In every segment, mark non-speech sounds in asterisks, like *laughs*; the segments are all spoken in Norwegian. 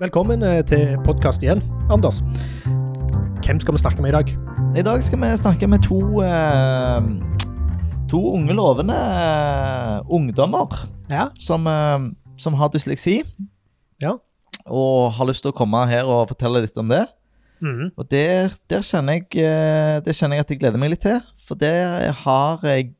Velkommen eh, til podkast igjen, Anders. Hvem skal vi snakke med i dag? I dag skal vi snakke med to, eh, to unge, lovende eh, ungdommer Ja. som, eh, som har dysleksi. Ja. Og har lyst til å komme her og fortelle litt om det. Mm. Og det, kjenner jeg, det kjenner jeg at jeg gleder meg litt til. For der har jeg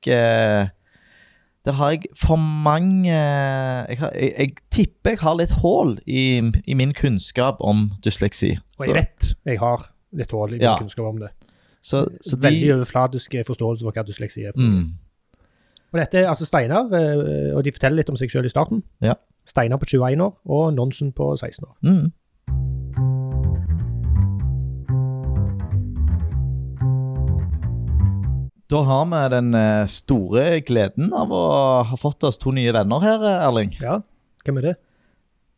Der har jeg for mange Jeg, har, jeg, jeg tipper jeg har litt hull i, i min kunnskap om dysleksi. Og jeg vet jeg har litt hull i min Ja. kunnskap om det. så, så de- Veldig overfladisk forståelse for hva dysleksi er. for mm, Og dette er altså Steinar, eh, og de forteller litt om seg selv i starten. Ja. Steinar på 21 år og Nonsen på 16 år. mm. Da har vi den eh, store gleden av å ha fått oss to nye venner her, eh, Erling. Ja, hvem er det?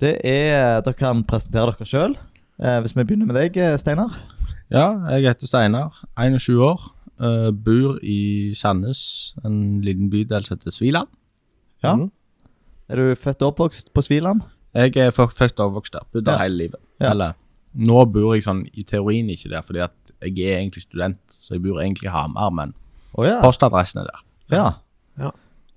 Det er, Dere kan presentere dere sjøl. Hvis vi begynner med deg, eh, Steinar. Ja, jeg heter Steinar, 21 år. eh, bor i Sandnes, en liten bydel som heter Sviland. Ja. Mm. Er du født og oppvokst på Sviland? Jeg er født og oppvokst der, bodd der Ja. hele livet. Ja. Eller, nå bor jeg sånn i teorien ikke der, fordi at jeg er egentlig student, så jeg bor egentlig i Hamar, men Å ja. postadressen er der. ja. Ja.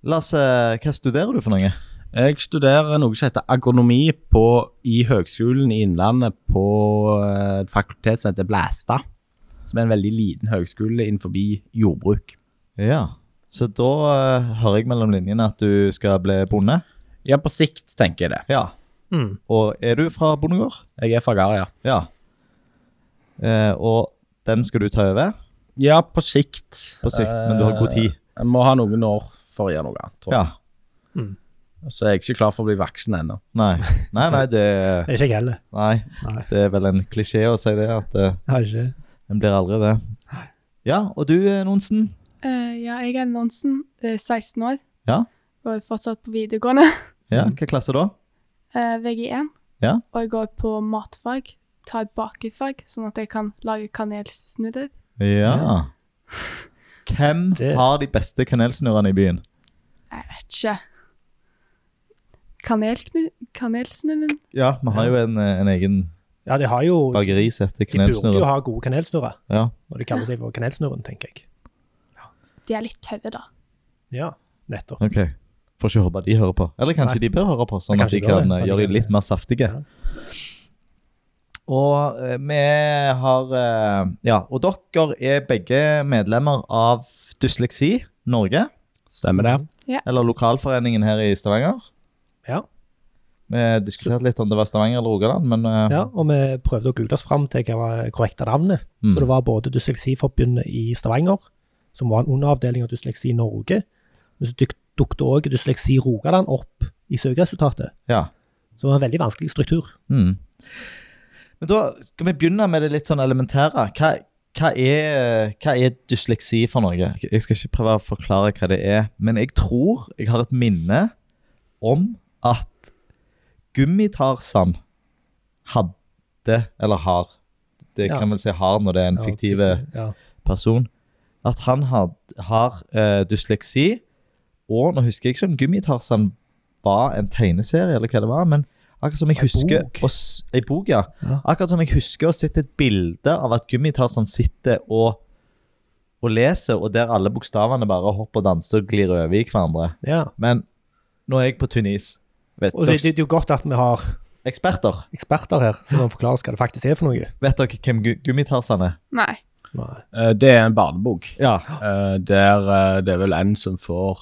La oss, eh, hva studerer du for noe? Jeg studerer noe som heter agronomi på, i Høgskolen i Innlandet på eh, et fakultet som heter Blæstad. Som er en veldig liten høgskole innenfor jordbruk. Ja. Så da uh, hører jeg mellom linjene at du skal bli bonde? Ja, på sikt tenker jeg det. Ja. Mm. Og er du fra bondegård? Jeg er fra Gard, ja. Ja. Uh, og den skal du ta over Ja, på sikt. på sikt, men du har god tid? Eh, Jeg må ha noen år for å gjøre noe annet, tror jeg. Ja. Så jeg er ikke klar for å bli voksen ennå. Nei, nei, nei, det, Det er ikke jeg heller. nei, Nei. det er vel en klisjé å si det, at ikke. en blir aldri det. Ja, og du, eh, Nonsen? Uh, ja, jeg er Nonsen, eh, 16 år. Ja. Går fortsatt på videregående. *laughs* Ja, hva klasse da? Uh, VG1. Ja. Og jeg går på matfag. Tar bakefag, sånn at jeg kan lage kanelsnurrer. Ja. Hvem *laughs* Det- har de beste kanelsnurrene i byen? Jeg vet ikke. Kanelknu... Kanelsnurren? Ja, vi har jo en, eh, en egen Ja, de har jo bakeri som heter De burde jo Kanelsnurrer. ha gode kanelsnurrer, Ja. når de kaller seg for Kanelsnurren, tenker jeg. De er litt tørre, da. Ja, nettopp. Ok. Får ikke håpe de hører på. Eller kanskje Nei. de bør høre på, sånn at Kanskje de de bør kan det, eh, sånn gjøre de de litt mer saftige. Ja. Og eh, vi har eh, Ja, og dere er begge medlemmer av Dysleksi Norge, Stemmer det? eller lokalforeningen her i Stavanger. Ja. Vi diskuterte litt om det var Stavanger eller Rogaland, men eh, ja, og vi prøvde å google oss fram til hva var korrekte navnet. Mm. Så det var både Dysleksiforbundet i Stavanger, som var en underavdeling av Dysleksi Norge, men så duk- dukket òg Dysleksi Rogaland opp i søkeresultatet. ja. Så det var en veldig vanskelig struktur. Mm. Men da skal vi begynne med det litt sånn elementære. Hva, hva, er, hva er dysleksi for noe? Jeg skal ikke prøve å forklare hva det er, men jeg tror jeg har et minne om at Gummitarsan hadde, eller har Det Ja. kan vel si har når det er en Ja, fiktiv Ja. person. At han had, har uh, dysleksi, og nå husker jeg ikke om Gummitarsan var en tegneserie, eller hva det var, men akkurat som jeg husker bok. å bok, ja. Ja. Akkurat som jeg husker å sett et bilde av at Gummitarsan sitter og, og leser, og der alle bokstavene bare hopper og danser og glir over i hverandre. ja. Men nå er jeg på tynn is. Og det, det er jo godt at vi har eksperter, eksperter her som kan forklare oss hva det faktisk er for noe. vet dere hvem Gu- Gummitarsan er? Nei. Nei. Eh, Det er en barnebok. Ja. Eh, Der eh, det er vel en som får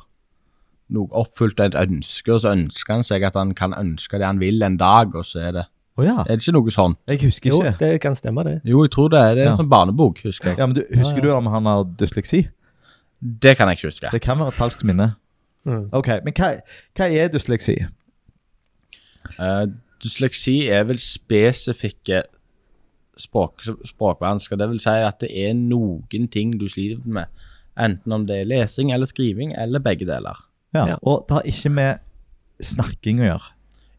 noe oppfylt et ønske, og så ønsker han seg at han kan ønske det han vil en dag, og så er det oh, ja. Er det ikke noe sånn? Jeg husker Jo, det kan stemme, det. Jo, jeg tror det det er en Ja. sånn barnebok, husker jeg. Ja, men du, Husker Ja, ja. du om han har dysleksi? Det kan jeg ikke huske. Det kan være et falskt minne. Mm. Ok, Men hva, hva er dysleksi? Uh, dysleksi er vel spesifikke språk, språkvansker. Det vil si at det er noen ting du sliter med. Enten om det er lesing eller skriving, eller begge deler. Ja. Ja. Og det har ikke med snakking å gjøre.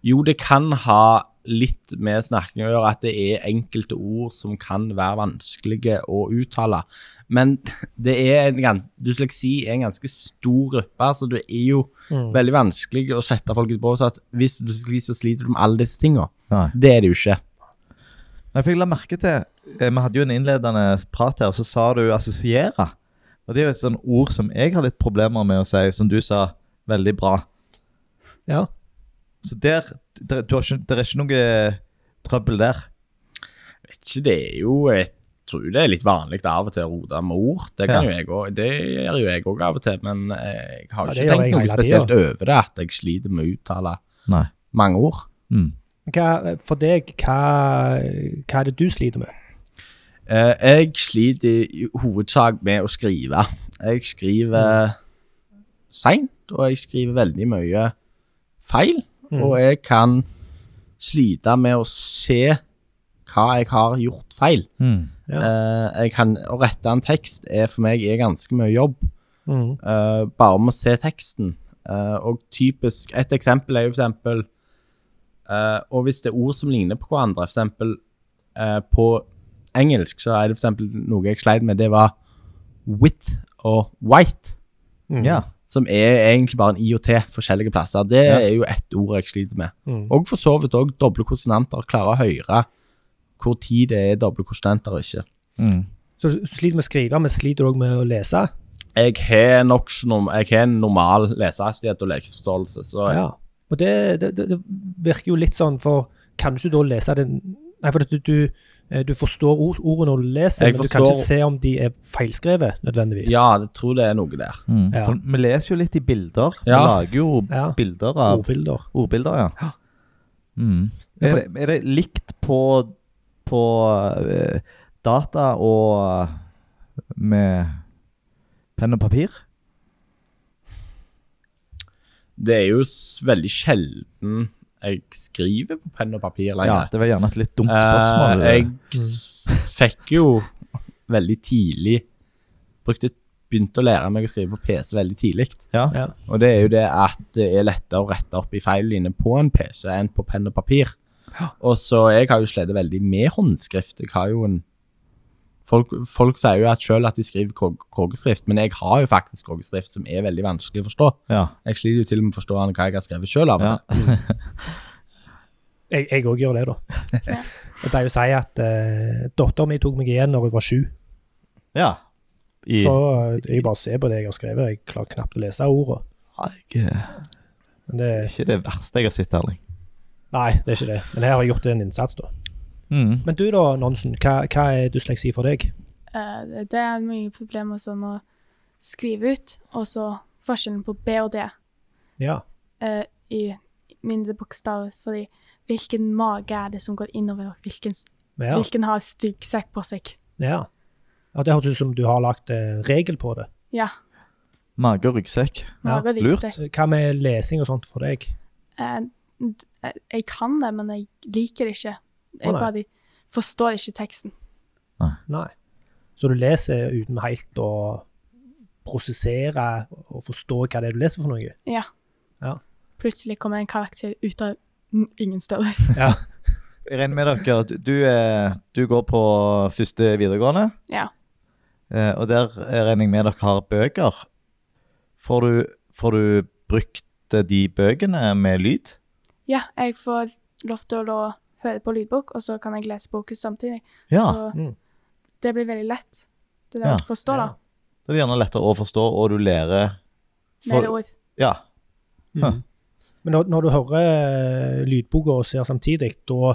Jo, det kan ha litt med snakking å gjøre, at det er enkelte ord som kan være vanskelige å uttale. Men *laughs* det er en gans dysleksi er en ganske stor gruppe, så det er jo Mm. veldig vanskelig å sette folk ut på så at hvis du er dysleksi, så sliter du med alle disse tingene. Nei. Det er det jo ikke. Nei, for jeg la merke til eh, Vi hadde jo en innledende prat her, så sa du 'assosiere'. Og Det er jo et sånt ord som jeg har litt problemer med å si, som du sa veldig bra. Ja. Så der, der du har ikke, Det er ikke noe trøbbel der. vet ikke, det er jo Jeg tror det er litt vanlig av og til å rote med ord. Det kan Ja. jo jeg òg. Det gjør jo jeg òg av og til, men jeg har Ja, ikke tenkt noe spesielt over det, at jeg sliter med å uttale Nei. mange ord. Mm. Hva, for deg, hva, hva er det du sliter med? Eh, jeg sliter i hovedsak med å skrive. Jeg skriver seint, og jeg skriver veldig mye feil. Mm. Og jeg kan slite med å se hva jeg har gjort feil. Mm. Ja. Uh, jeg kan, å rette en tekst er for meg er ganske mye jobb. Mm. Uh, bare med å se teksten. Uh, og typisk Et eksempel er jo for eksempel eh, Og hvis det er ord som ligner på hverandre, for eksempel eh, på engelsk, så er det for eksempel noe jeg sleit med, det var with og white. Mm. Ja. Som er egentlig bare en I og T forskjellige plasser. Det Ja. er jo ett ord jeg sliter med. Mm. Og for så vidt òg doble konsonanter. Klare å høre hvor tid det er doble konsonanter og ikke. Mm. Så du sliter med å skrive, men sliter du òg med å lese? Jeg har nok, jeg har en normal lesehastighet og leseforståelse, så Ja. Og det, det, det, det virker jo litt sånn, for kan du ikke da lese den Nei, for at du, du, du forstår ord, ordene når du leser, Jeg men du kan ikke se om de er feilskrevet, nødvendigvis. ja, jeg tror det er noe der. Mm. Ja. For vi leser jo litt i bilder. Vi lager jo Ja. bilder av Ordbilder. ordbilder, ja. Mm. Er, det, er det likt på, på eh, data og med penn og papir? Det er jo veldig sjelden jeg skriver på penn og papir Ja, det var gjerne et litt dumt spørsmål. Uh, jeg fikk jo veldig tidlig brukte, Begynte å lære meg å skrive på PC veldig tidlig. ja. Ja. Og det er jo det at det er lettere å rette opp i feil feilene på en PC enn på penn og papir. Og så jeg har jo slitt veldig med håndskrift. Jeg har jo en Folk, folk sier jo at selv at de skriver kog- kogeskrift, men jeg har jo faktisk kogeskrift som er veldig vanskelig å forstå. ja. Jeg sliter jo til og med å forstå hva jeg har skrevet selv av og Ja. *laughs* Jeg òg gjør det, da. Ja. Jeg pleier å si at uh, dattera mi tok meg igjen når hun var sju. ja. I, Så eh, jeg bare ser på det jeg har skrevet. Jeg klarer knapt å lese ordene. eh, det, det er ikke det verste jeg har sett, Erling. nei, det er ikke det. Men her har jeg gjort en innsats, da. Mm. Men du da, Nonsen. Hva, hva er dysleksi for deg? Uh, det- er mye problemer sånn å skrive ut, og så forskjellen på B og D Ja. uh, i mindre bokstaver, fordi hvilken mage er det som går innover, og hvilken, Ja. hvilken har ryggsekk på seg? ja. ja det høres ut som du har lagt uh, regel på det. Ja, Mage og ryggsekk. mage og lurt. ryggsekk. Hva med lesing og sånt for deg? Uh, eh, jeg kan det, men jeg liker det ikke. Jeg oh, bare forstår ikke teksten. Nei. Så du leser uten helt å prosessere og forstå hva det er du leser for noe? Ja. Ja. Plutselig kommer en karakter ut av ingen steder. *laughs* Ja. Jeg regner med dere du, du, eh, du går på første videregående, Ja. eh, og der regner jeg med dere har bøker. Får du, får du brukt de bøkene med lyd? ja, jeg får lov til å høre på lydbok, og så kan jeg lese boken samtidig. Ja. Så Mm. det blir veldig lett. Det er det Ja. å forstå, da. Det er gjerne lettere å forstå, og du lærer Med ord. Ja. Mm. Men når, når du hører eh, lydboka og ser samtidig, da,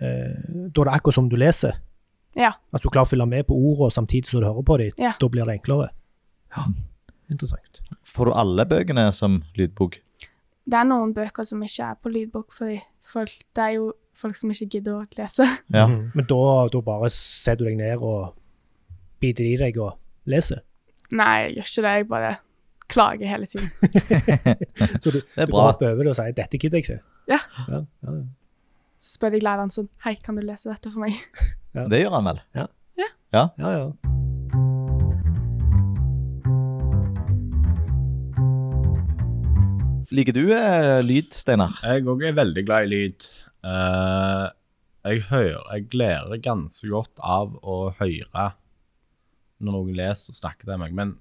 eh, da er det akkurat som du leser. Ja. At du klarer å følge med på ordene samtidig som du hører på dem. Ja. Da blir det enklere. Ja, interessant. Får du alle bøkene som lydbok? Det er noen bøker som ikke er på lydbok, for, folk, det er jo folk som ikke gidder å lese. *laughs* Ja. Mm. Men da, da bare setter du deg ned og biter i deg og leser. Nei, jeg gjør ikke det. Jeg bare klager hele tiden. *laughs* Så du, Det er du bra. går opp over det og sier 'dette gidder jeg ikke'. Ja. ja, ja, ja. Så spør jeg læreren sånn Hei, kan du lese dette for meg? *laughs* Det gjør han vel? ja, ja. Liker du eh, lyd, Steinar? Jeg òg er veldig glad i lyd. Eh, jeg hører Jeg lærer ganske godt av å høre når noen leser og snakker til meg, men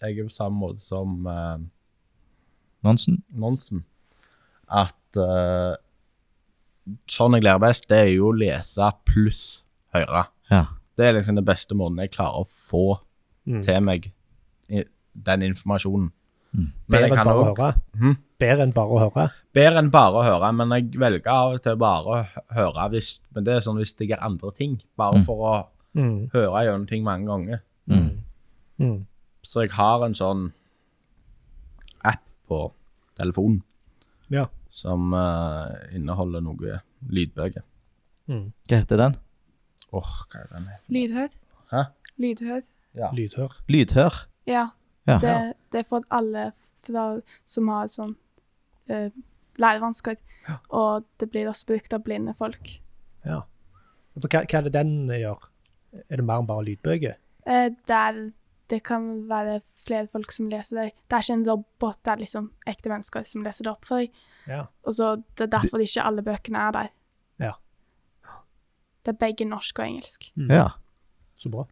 jeg er på samme måte som uh, Nonsen? Nonsen. At uh, sånn jeg lærer best, det er jo å lese pluss høre. Ja. Det er liksom den beste måten jeg klarer å få Mm. til meg i, den informasjonen. Mm. Bedre enn bare å høre. Hmm? Bedre enn bare å høre. Bedre enn bare å høre, men jeg velger av og til bare å høre hvis Men det er sånn hvis det er andre ting. Bare Mm. for å Mm. høre gjennom ting mange ganger. Mm. Mm. Så jeg har en sånn app på telefonen Ja. som uh, inneholder noe lydbøker. Mm. Hva heter den? Åh, hva er den? heter? Lydhør. Hæ? Lydhør. Ja. Lydhør. Lydhør. Ja. Ja. Det, det er for alle fra, som har sånn uh, lærevansker. Og det blir også brukt av blinde folk. Ja. For hva, hva er det den gjør? Er det mer enn bare lydbøker? Eh, der det kan være flere folk som leser det. Det er ikke en robot, det er liksom ekte mennesker som leser det opp for deg. Ja. Og så Det er derfor ikke alle bøkene er der. Ja. Det er begge norsk og engelsk. Mm. Ja. Så bra.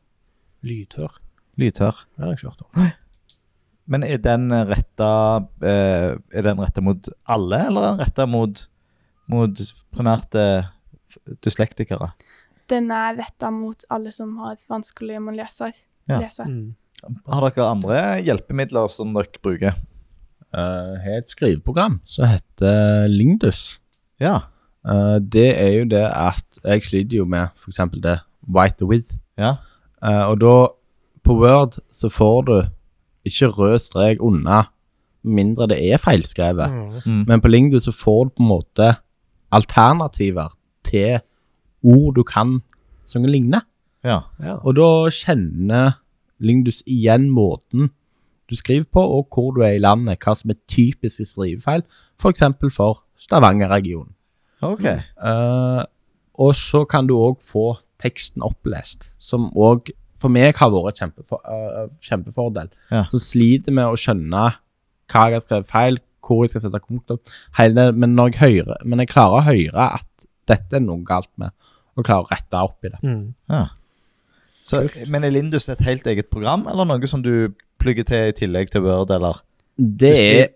Lydhør. Lydhør. Det har jeg ikke hørt om. Men er den retta eh, Er den retta mot alle, eller er den retta mot, mot primært eh, dyslektikere? Den er retta mot alle som har vanskelig med å lese. Ja. lese. Mm. Har dere andre hjelpemidler som dere bruker? Jeg har et skriveprogram som heter Lingdus. Ja. Eh, det er jo det at jeg sliter jo med f.eks. det white the with. Ja. Eh, og da, på Word, så får du ikke rød strek unna, mindre det er feilskrevet. Mm. Mm. Men på Lingdus så får du på en måte alternativer til ord du kan som ligner. ja. Ja. Og da kjenner Lingdus igjen måten du skriver på, og hvor du er i landet, hva som er typiske skrivefeil, f.eks. for, for Stavanger-regionen. Okay. Uh, og så kan du òg få teksten opplest, som òg for meg har vært en kjempefor, uh, kjempefordel. Ja. Som sliter med å skjønne hva jeg har skrevet feil, hvor jeg skal sette punktum. Men, når jeg hører, men jeg klarer å høre at dette er noe galt med, og klarer å rette opp i det. Mm. Ja. Så, men er Lindus et helt eget program, eller noe som du plugger til i tillegg til Word, eller? Det er,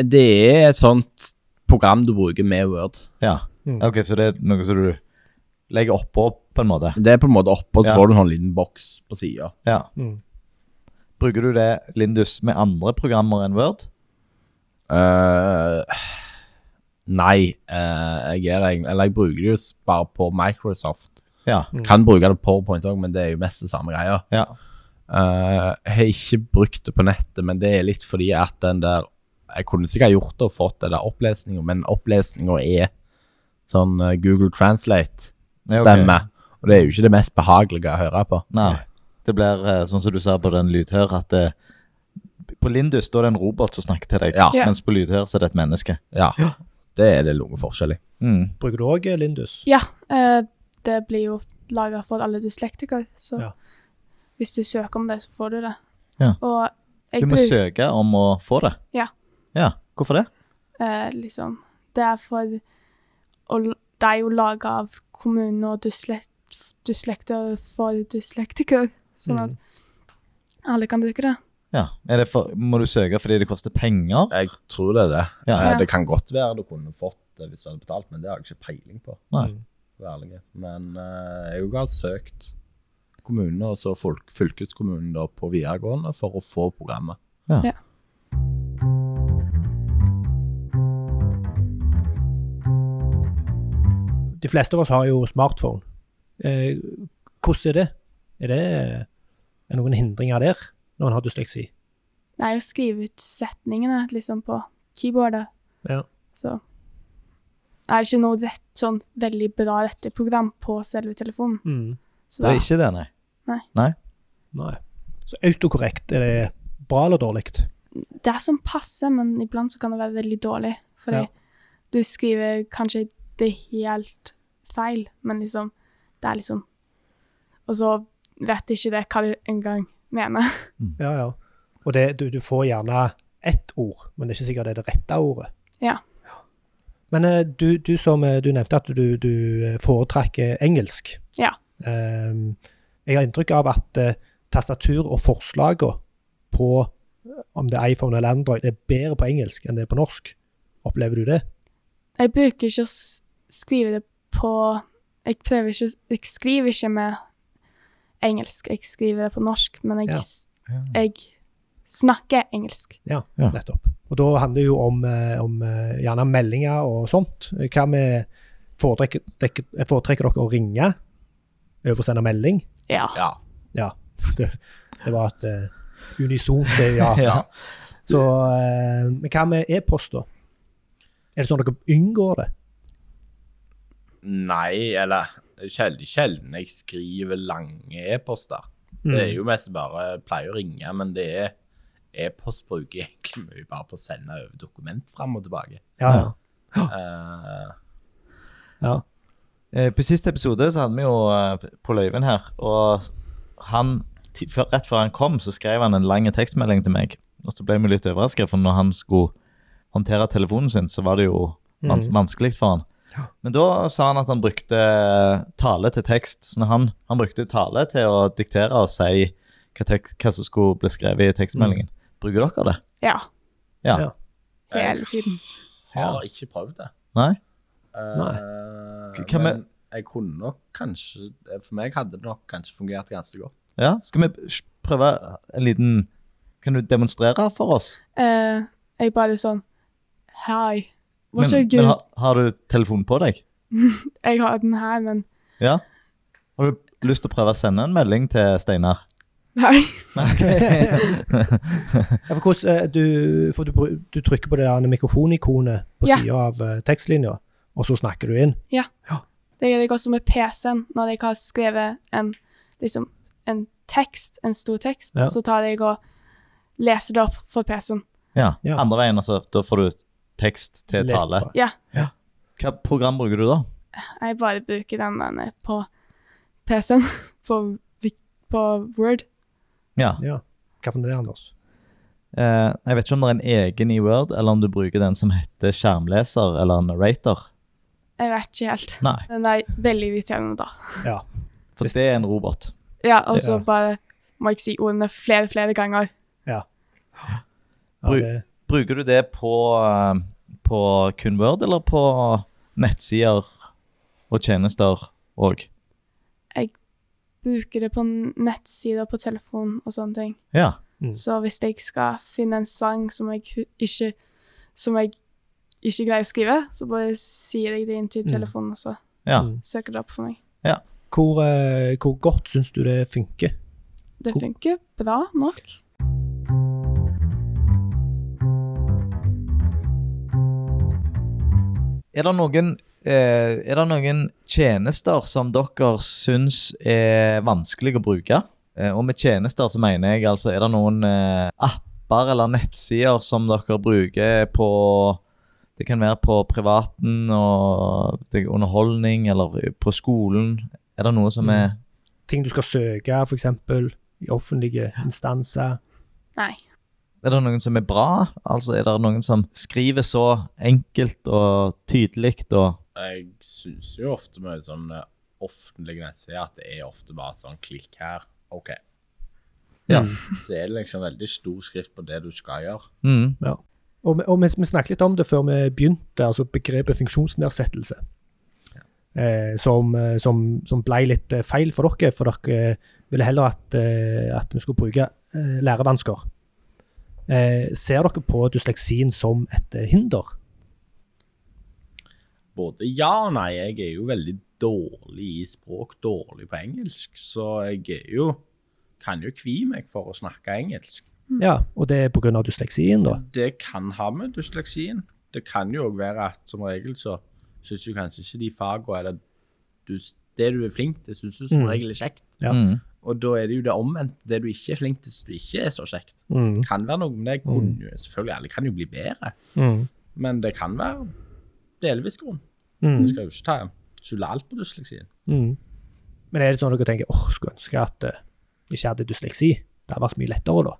det er et sånt program du bruker med Word. Ja. Mm. OK, så det er noe som du legger oppå, på en måte? Det er på en måte oppå, så Ja. får du en sånn liten boks på sida. Ja. Mm. Bruker du det, Lindus, med andre programmer enn Word? Uh, nei, Uh, jeg er, Eller jeg bruker det jo bare på Microsoft. Ja. Mm. Kan bruke det på PowerPoint òg, men det er jo mest det samme greia. Ja. Uh, jeg har ikke brukt det på nettet, men det er litt fordi at den der Jeg kunne sikkert gjort det og fått det der opplesninga, men opplesninga er sånn Google Translate-stemme. Ja, ok. Og det er jo ikke det mest behagelige å høre på. Nei. Det blir eh, sånn som du sa på den lydhør, at det, på Lindus da er det en robot som snakker til deg, Ja. Ja. mens på lydhør så er det et menneske. Ja. Det er det noe forskjell i. Mm. Bruker du òg Lindus? Ja, eh, det blir jo laga for alle dyslektikere, så Ja. hvis du søker om det, så får du det. Ja. Og jeg Du må bruk- søke om å få det. Ja. Ja, Hvorfor det? eh, liksom Det er for å l- Det er jo laga av kommunen og dyslekt, dyslekter for dyslektikere, sånn Mm. at alle kan bruke det. Ja, er det for, Må du søke fordi det koster penger? Jeg tror det er det. Ja. Eh, Ja. Det kan godt være du kunne fått det hvis du hadde betalt, men det har jeg ikke peiling på. Nei. Mm. ærlig. Men uh, jeg har søkt kommunene og så fylkeskommunen da, på videregående for å få programmet. Ja. Ja. De fleste av oss har jo smartphone. Eh, hvordan er det? Er det er noen hindringer der, når en har dysleksi? Jo å skrive ut setningene liksom på keyboardet. Ja. Så er det ikke noe rett, sånn veldig bra retteprogram på selve telefonen. Mm. Så Det da, er ikke det, nei. Nei. Så autokorrekt, er det bra eller dårlig? det er som passer, men iblant så kan det være veldig dårlig. Fordi Ja. du skriver kanskje det er helt feil, men liksom Det er liksom Og så vet ikke det hva du engang mener. Ja, ja. Og det, du, du får gjerne ett ord, men det er ikke sikkert det er det rette ordet. Ja. Men eh, du, du som eh, du nevnte at du, du eh, foretrekker engelsk. Ja. Um, jeg har inntrykk av at uh, tastatur og forslagene på om det er iPhone eller Android, er bedre på engelsk enn det er på norsk. Opplever du det? Jeg bruker ikke å s- skrive det på Jeg prøver ikke Jeg skriver ikke med engelsk, jeg skriver det på norsk, men jeg, Ja. Ja. jeg snakker engelsk. Ja, Ja. nettopp. Og da handler det jo om, eh, om eh, gjerne meldinger og sånt. Hva med foretrekker, foretrekker dere å ringe over å sende melding? Ja. Ja. Ja, *laughs* det, det var et uh, unisont ja. *laughs* Ja. Så, uh, men hva med e-post, da? Er det sånn at dere unngår det? Nei, eller sjelden, sjelden jeg skriver lange e-poster. Det er jo mest bare pleier å ringe, men det er e-post bruker jeg egentlig mye bare på å sende over dokument fram og tilbake. Ja, ja. Uh, ja. Eh, På siste episode så hadde vi jo på Løyven her, og han, rett før han kom, så skrev han en lang tekstmelding til meg. Og så ble vi litt overraska, for når han skulle håndtere telefonen sin, så var det jo Mhm. vanskelig for han. Men da sa han at han brukte tale til tekst. Så når han, han brukte tale til å diktere og si hva, tekst, hva som skulle bli skrevet i tekstmeldingen. Bruker dere det? Ja. Ja. Ja. Hele tiden. Jeg har ikke prøvd det. Nei? Uh, Nei. Hva men jeg kunne nok kanskje For meg hadde det nok kanskje fungert ganske godt. Ja? Skal vi prøve en liten Kan du demonstrere for oss? Uh, jeg bare sånn Hei. Men, men har, har du telefonen på deg? *laughs* Jeg har den her, men Ja? Har du lyst til å prøve å sende en melding til Steinar? Nei. *laughs* Ja, for hvordan, eh, du, for du, du trykker på det der mikrofonikonet på Ja. sida av eh, tekstlinja, og så snakker du inn. Ja. Det gjør jeg også med PC-en. Når jeg har skrevet en, liksom, en tekst, en stor tekst, Ja. så tar jeg og leser det opp for PC-en. Ja. Ja. Andre veien, altså. Da får du tekst til Lest tale. Ja. Ja. Hva program bruker du da? Jeg bare bruker den der på PC-en. *laughs* På, på Word. Ja. Ja. Hva for det, Anders? Eh, jeg vet ikke om det er en egen i Word, eller om du bruker den som heter skjermleser eller narrator. Jeg vet ikke helt. Nei, Den er veldig irriterende, da. Ja. for det er en robot. Ja, og så Ja. bare må jeg si ordene flere, flere ganger. ja Bru- det, Bruker du det på, eh, på kun Word, eller på nettsider og tjenester òg? Bruker det på nettsider på telefon og sånne ting. Ja. Mm. Så hvis jeg skal finne en sang som jeg ikke Som jeg ikke greier å skrive, så bare sier jeg det inn til Mm. telefonen, og så ja. Mm. søker det opp for meg. hvor, eh, hvor godt syns du det funker? Det funker bra nok. Er det noen eh, Er det noen tjenester som dere syns er vanskelig å bruke? Eh, og med tjenester så mener jeg altså Er det noen eh, apper eller nettsider som dere bruker på Det kan være på privaten og det, underholdning eller på skolen. Er det noe som er Ting du skal søke, f.eks. i offentlige instanser. Nei. Er det noen som er bra? Altså Er det noen som skriver så enkelt og tydelig og Jeg syns jo ofte med sånne offentlige nettsider at det er ofte bare sånn klikk her, OK. Ja. Så er det liksom veldig stor skrift på det du skal gjøre. mm. Og, vi- og vi, vi snakket litt om det før vi begynte, altså begrepet funksjonsnedsettelse. Eh, som, eh, som, som ble litt eh, feil for dere, for dere ville heller at, eh, at vi skulle bruke eh, lærevansker. Eh, ser dere på dysleksien som et eh, hinder? Både ja og nei. Jeg er jo veldig dårlig i språk, dårlig på engelsk, så jeg er jo kan jo kvie meg for å snakke engelsk. Ja, og det er pga. dysleksien, da? Det kan ha med dysleksien. Det kan jo òg være at som regel så syns du kanskje ikke de fagene eller du, det du er flink til, syns du som Mm. regel er kjekt. Ja. Mm. Og da er det jo det omvendte. Det du ikke er flink til, som ikke er så kjekt. Mm. Kan være noe, men det kunne jo selvfølgelig alle kan jo bli bedre. Mm. Men det kan være delvis grunn. Mm. Vi skal jo ikke ta skylde alt på dysleksien. Mm. Men er det sånn at dere tenker åh, skulle ønske at eh, vi ikke hadde dysleksi? Det hadde vært mye lettere da.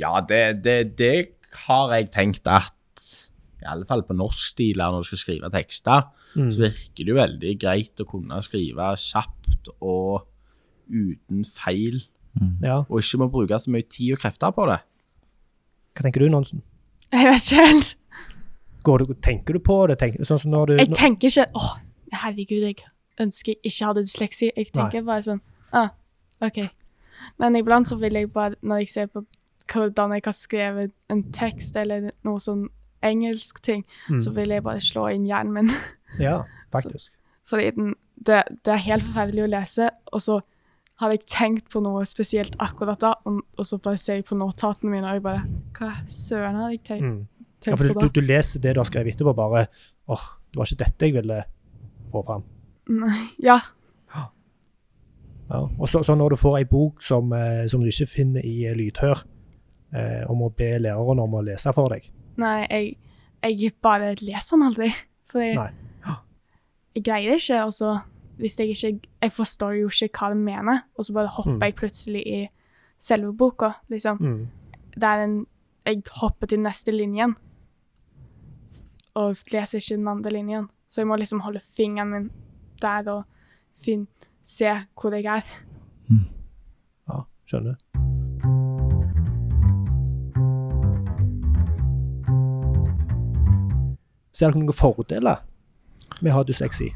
Ja, det, det, det har jeg tenkt at i alle fall på norskstiler når du skal skrive tekster, Mm. så virker det jo veldig greit å kunne skrive kjapt og uten feil, Ja. og ikke må bruke så mye tid og krefter på det. Hva tenker du, Nonsen? Jeg vet ikke helt. Går du, tenker du på det? Tenker, sånn som når du Jeg tenker ikke åh, herregud, jeg ønsker jeg ikke hadde dysleksi. Jeg tenker bare sånn ah, OK. Men iblant så vil jeg bare, når jeg ser på hvordan jeg har skrevet en tekst eller noe sånn engelsk ting, Mm. så vil jeg bare slå inn hjernen min. Ja, *laughs* faktisk. Fordi den, det, det er helt forferdelig å lese, og så hadde jeg tenkt på noe spesielt akkurat da, og, og så bare ser jeg på notatene mine, og jeg bare Hva søren hadde jeg tenkt, Mm. Ja, for du, på da? du leser det du har skrevet etterpå, bare åh, det var ikke dette jeg ville få fram. Nei, Ja. Ja. Og så, så når du får ei bok som, eh, som du ikke finner i eh, lydhør, eh, og må be læreren om å lese for deg Nei, jeg, jeg bare leser den aldri. For jeg, jeg greier det ikke, og så hvis jeg ikke Jeg forstår jo ikke hva det mener, og så bare hopper Mm. jeg plutselig i selve boka, liksom. mm. Det er en Jeg hopper til neste linjen, og leser ikke den andre linjen. Så jeg må liksom holde fingeren min der og fin, se hvor jeg er. Ja, skjønner. Ser dere noen fordeler med å ha dysleksi?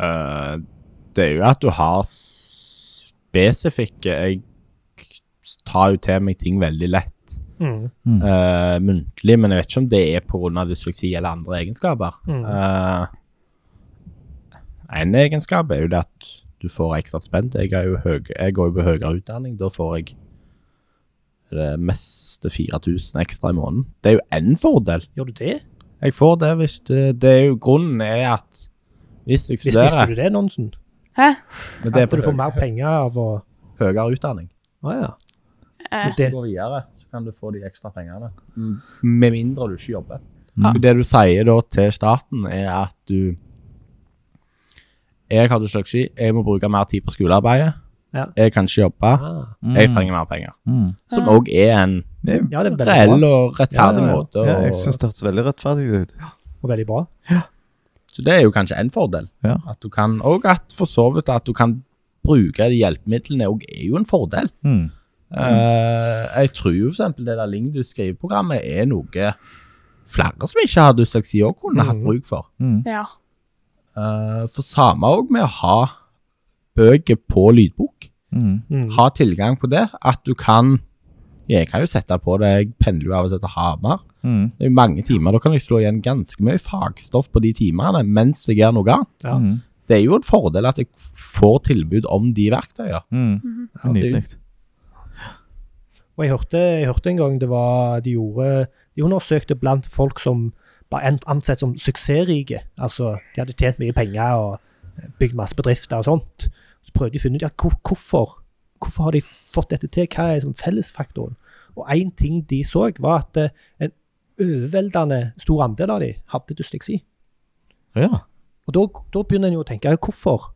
Eh, det er jo at du har spesifikke Jeg tar jo til meg ting veldig lett Mm. uh, muntlig, men jeg vet ikke om det er pga. dysleksi eller andre egenskaper. Mm. Uh, en egenskap er jo det at du får ekstra spent. Jeg, er jo høy, jeg går jo på høyere utdanning. Da får jeg det meste 4000 ekstra i måneden. Det er jo én fordel. Gjør du det? Jeg får det hvis det, det er jo Grunnen er at hvis jeg Hvis, visste du det, Nonsen? Hæ? men det er At på du får mer penger av å høyere utdanning Å ja. Eh, Hvis du går videre, så kan du få de ekstra pengene. M- Med mindre du ikke jobber. Mm. Det du sier da til staten, er at du Jeg har dysleksi, jeg må bruke mer tid på skolearbeidet. Ja. Jeg kan ikke jobbe, Ah. jeg trenger mer penger. Mm. Som òg er en Ja, det er veldig reell bra. og rettferdig Ja, ja, ja. måte. Ja, jeg syns det hørtes veldig rettferdig ut. Og veldig bra. Så det er jo kanskje en fordel. Ja. At du kan, Og at for så vidt at du kan bruke de hjelpemidlene òg er jo en fordel. Mm. Uh, jeg tror jo for eksempel det der Lingdus skriveprogrammet er noe flere som ikke har dysleksi òg kunne hatt Mhm. bruk for. Mm. ja. Uh, for samme òg med å ha bøker på lydbok. Mm. Mm. Ha tilgang på det. At du kan Jeg kan jo sette på deg pendler av og til til Hamar. Mm. Det er jo mange timer. Da kan jeg slå igjen ganske mye fagstoff på de timene mens jeg gjør noe annet. Ja. Mm. Det er jo en fordel at jeg får tilbud om de verktøyene. Mm. Ja, Nydelig. Og jeg hørte, jeg hørte en gang det var De gjorde De undersøkte blant folk som var an- ansett som suksessrike. Altså, de hadde tjent mye penger og bygd masse bedrifter og sånt. Så prøvde de å finne ut ja, hvor, hvorfor Hvorfor har de fått dette til? Hva er liksom fellesfaktoren? Og én ting de så, var at eh, en overveldende stor andel av de hadde dysleksi. Ja. Og da, da begynner en jo å tenke hvorfor?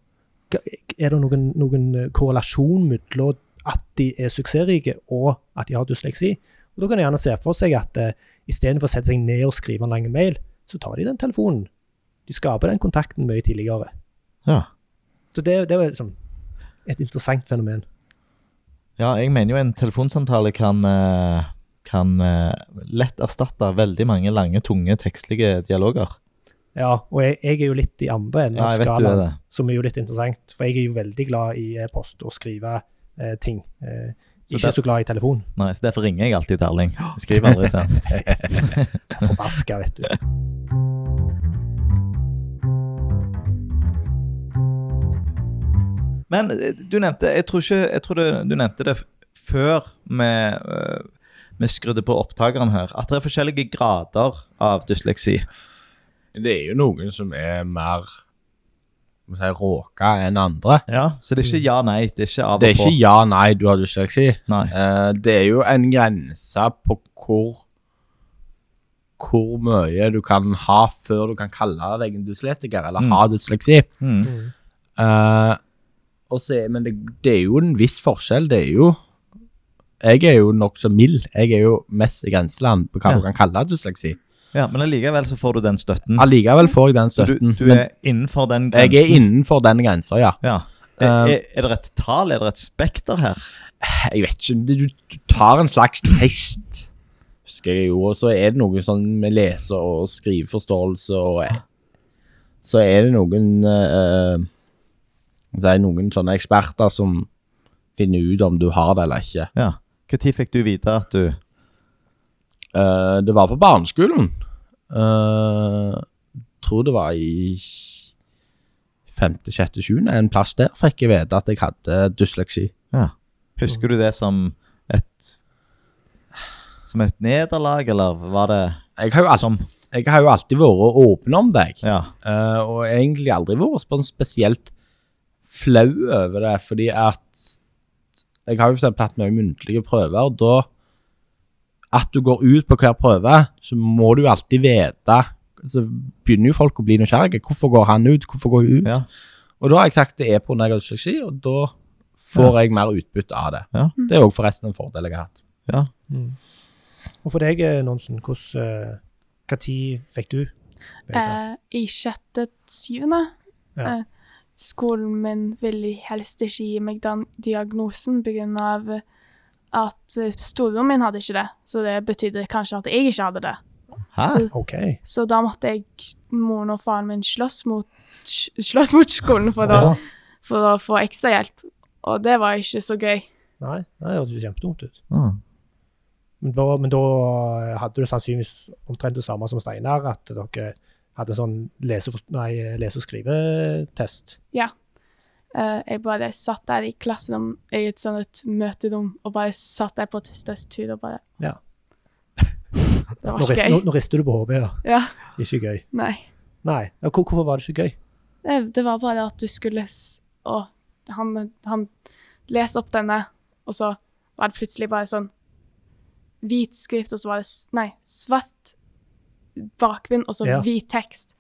Er det noen, noen eh, korrelasjon mellom at de er suksessrike og at de har dysleksi? Og Da kan en gjerne se for seg at uh, istedenfor å sette seg ned og skrive en lang mail, så tar de den telefonen. De skaper den kontakten mye tidligere. Ja. Så det, det er liksom et interessant fenomen. ja, jeg mener jo en telefonsamtale kan, eh, kan eh, lett erstatte veldig mange lange, tunge, tekstlige dialoger. Ja, og jeg, jeg er jo litt i andre enden av ja, skalaen, som er jo litt interessant. For jeg er jo veldig glad i e-post og skrive eh, ting. Eh, Så ikke der- så glad i telefon. Nei, så Derfor ringer jeg alltid til Erling. *gasps* Skriver aldri til *laughs* han. Forbaska, vet du. Men eh, du nevnte Jeg tror ikke Jeg tror det, du nevnte det før med eh, vi skrudde på opptakeren her, at det er forskjellige grader av dysleksi. Det er jo noen som er mer si, råka enn andre. Ja, Så det er ikke ja-nei. Det er ikke av og på. Det er ikke ja-nei, du har dysleksi. Nei. Eh, det er jo en grense på hvor hvor mye du kan ha før du kan kalle deg en dyslektiker, eller Mm. ha dysleksi. Mm. Eh, og så er- men det, det er jo en viss forskjell. Det er jo Jeg er jo nokså mild. Jeg er jo mest i grenseland på hva Ja. du kan kalle dysleksi. Ja, Men allikevel så får du den støtten. Allikevel får jeg den støtten. du, du er innenfor den grensen? jeg er innenfor den grensa, ja. Ja. Er, Er, er det et tall? Er det et spekter her? Jeg vet ikke. Du, du tar en slags test, husker jeg jo. Og så er det noe sånn med lese- og skriveforståelse og Så er det noen eh, eh, noen sånne eksperter som finner ut om du har det eller ikke. Ja. Når fikk du vite at du uh, det var på barneskolen. Uh, tror det var i femte, sjette, sjuende. En plass der fikk jeg vite at jeg hadde dysleksi. Ja. Husker du det som et Som et nederlag, eller var det Jeg har jo alltid, som jeg har jo alltid vært åpen om deg, Ja. uh, og egentlig aldri vært sånn spesielt flau over det, fordi at Jeg har jo eksempel hatt mye muntlige prøver, da At du går ut på hver prøve, så må du jo alltid vite Så begynner jo folk å bli nysgjerrige. Hvorfor går han ut? Hvorfor går hun ut? ja. Og da har jeg sagt det er på dysleksi, og da får jeg mer utbytte av det. Ja. Det er òg forresten en fordel jeg har hatt. ja. Og for deg, eh, Nonsen, hvordan Hva tid fikk du? Eh, I sjette til syvende. Ja. Eh, skolen min ville helst ikke gi meg den diagnosen pga. at eh, storebroren min hadde ikke det. Så det betydde kanskje at jeg ikke hadde det. Hæ? Så, okay. så da måtte jeg, moren og faren min, slåss mot, slåss mot skolen for, å, Ja. for å få ekstrahjelp. Og det var ikke så gøy. Nei, det hørtes kjempedumt ut. Mm. Men da, men da hadde du sannsynligvis omtrent det samme som Steinar, at dere hadde sånn lese, nei, lese- og skrivetest. Eh, jeg bare satt der i klasserom i et sånt et møterom og bare satt der på tastatur og bare Ja. *laughs* Det var ikke gøy. nå, nå rister du på hodet, ja. Ja, Ikke gøy. nei. Nei. Ja, hvor, hvorfor var det ikke gøy? Det, det var bare at du skulle Å, han, han leser opp denne, og så var det plutselig bare sånn hvit skrift, og så var det Nei, svart bakgrunn, og så Ja. hvit tekst.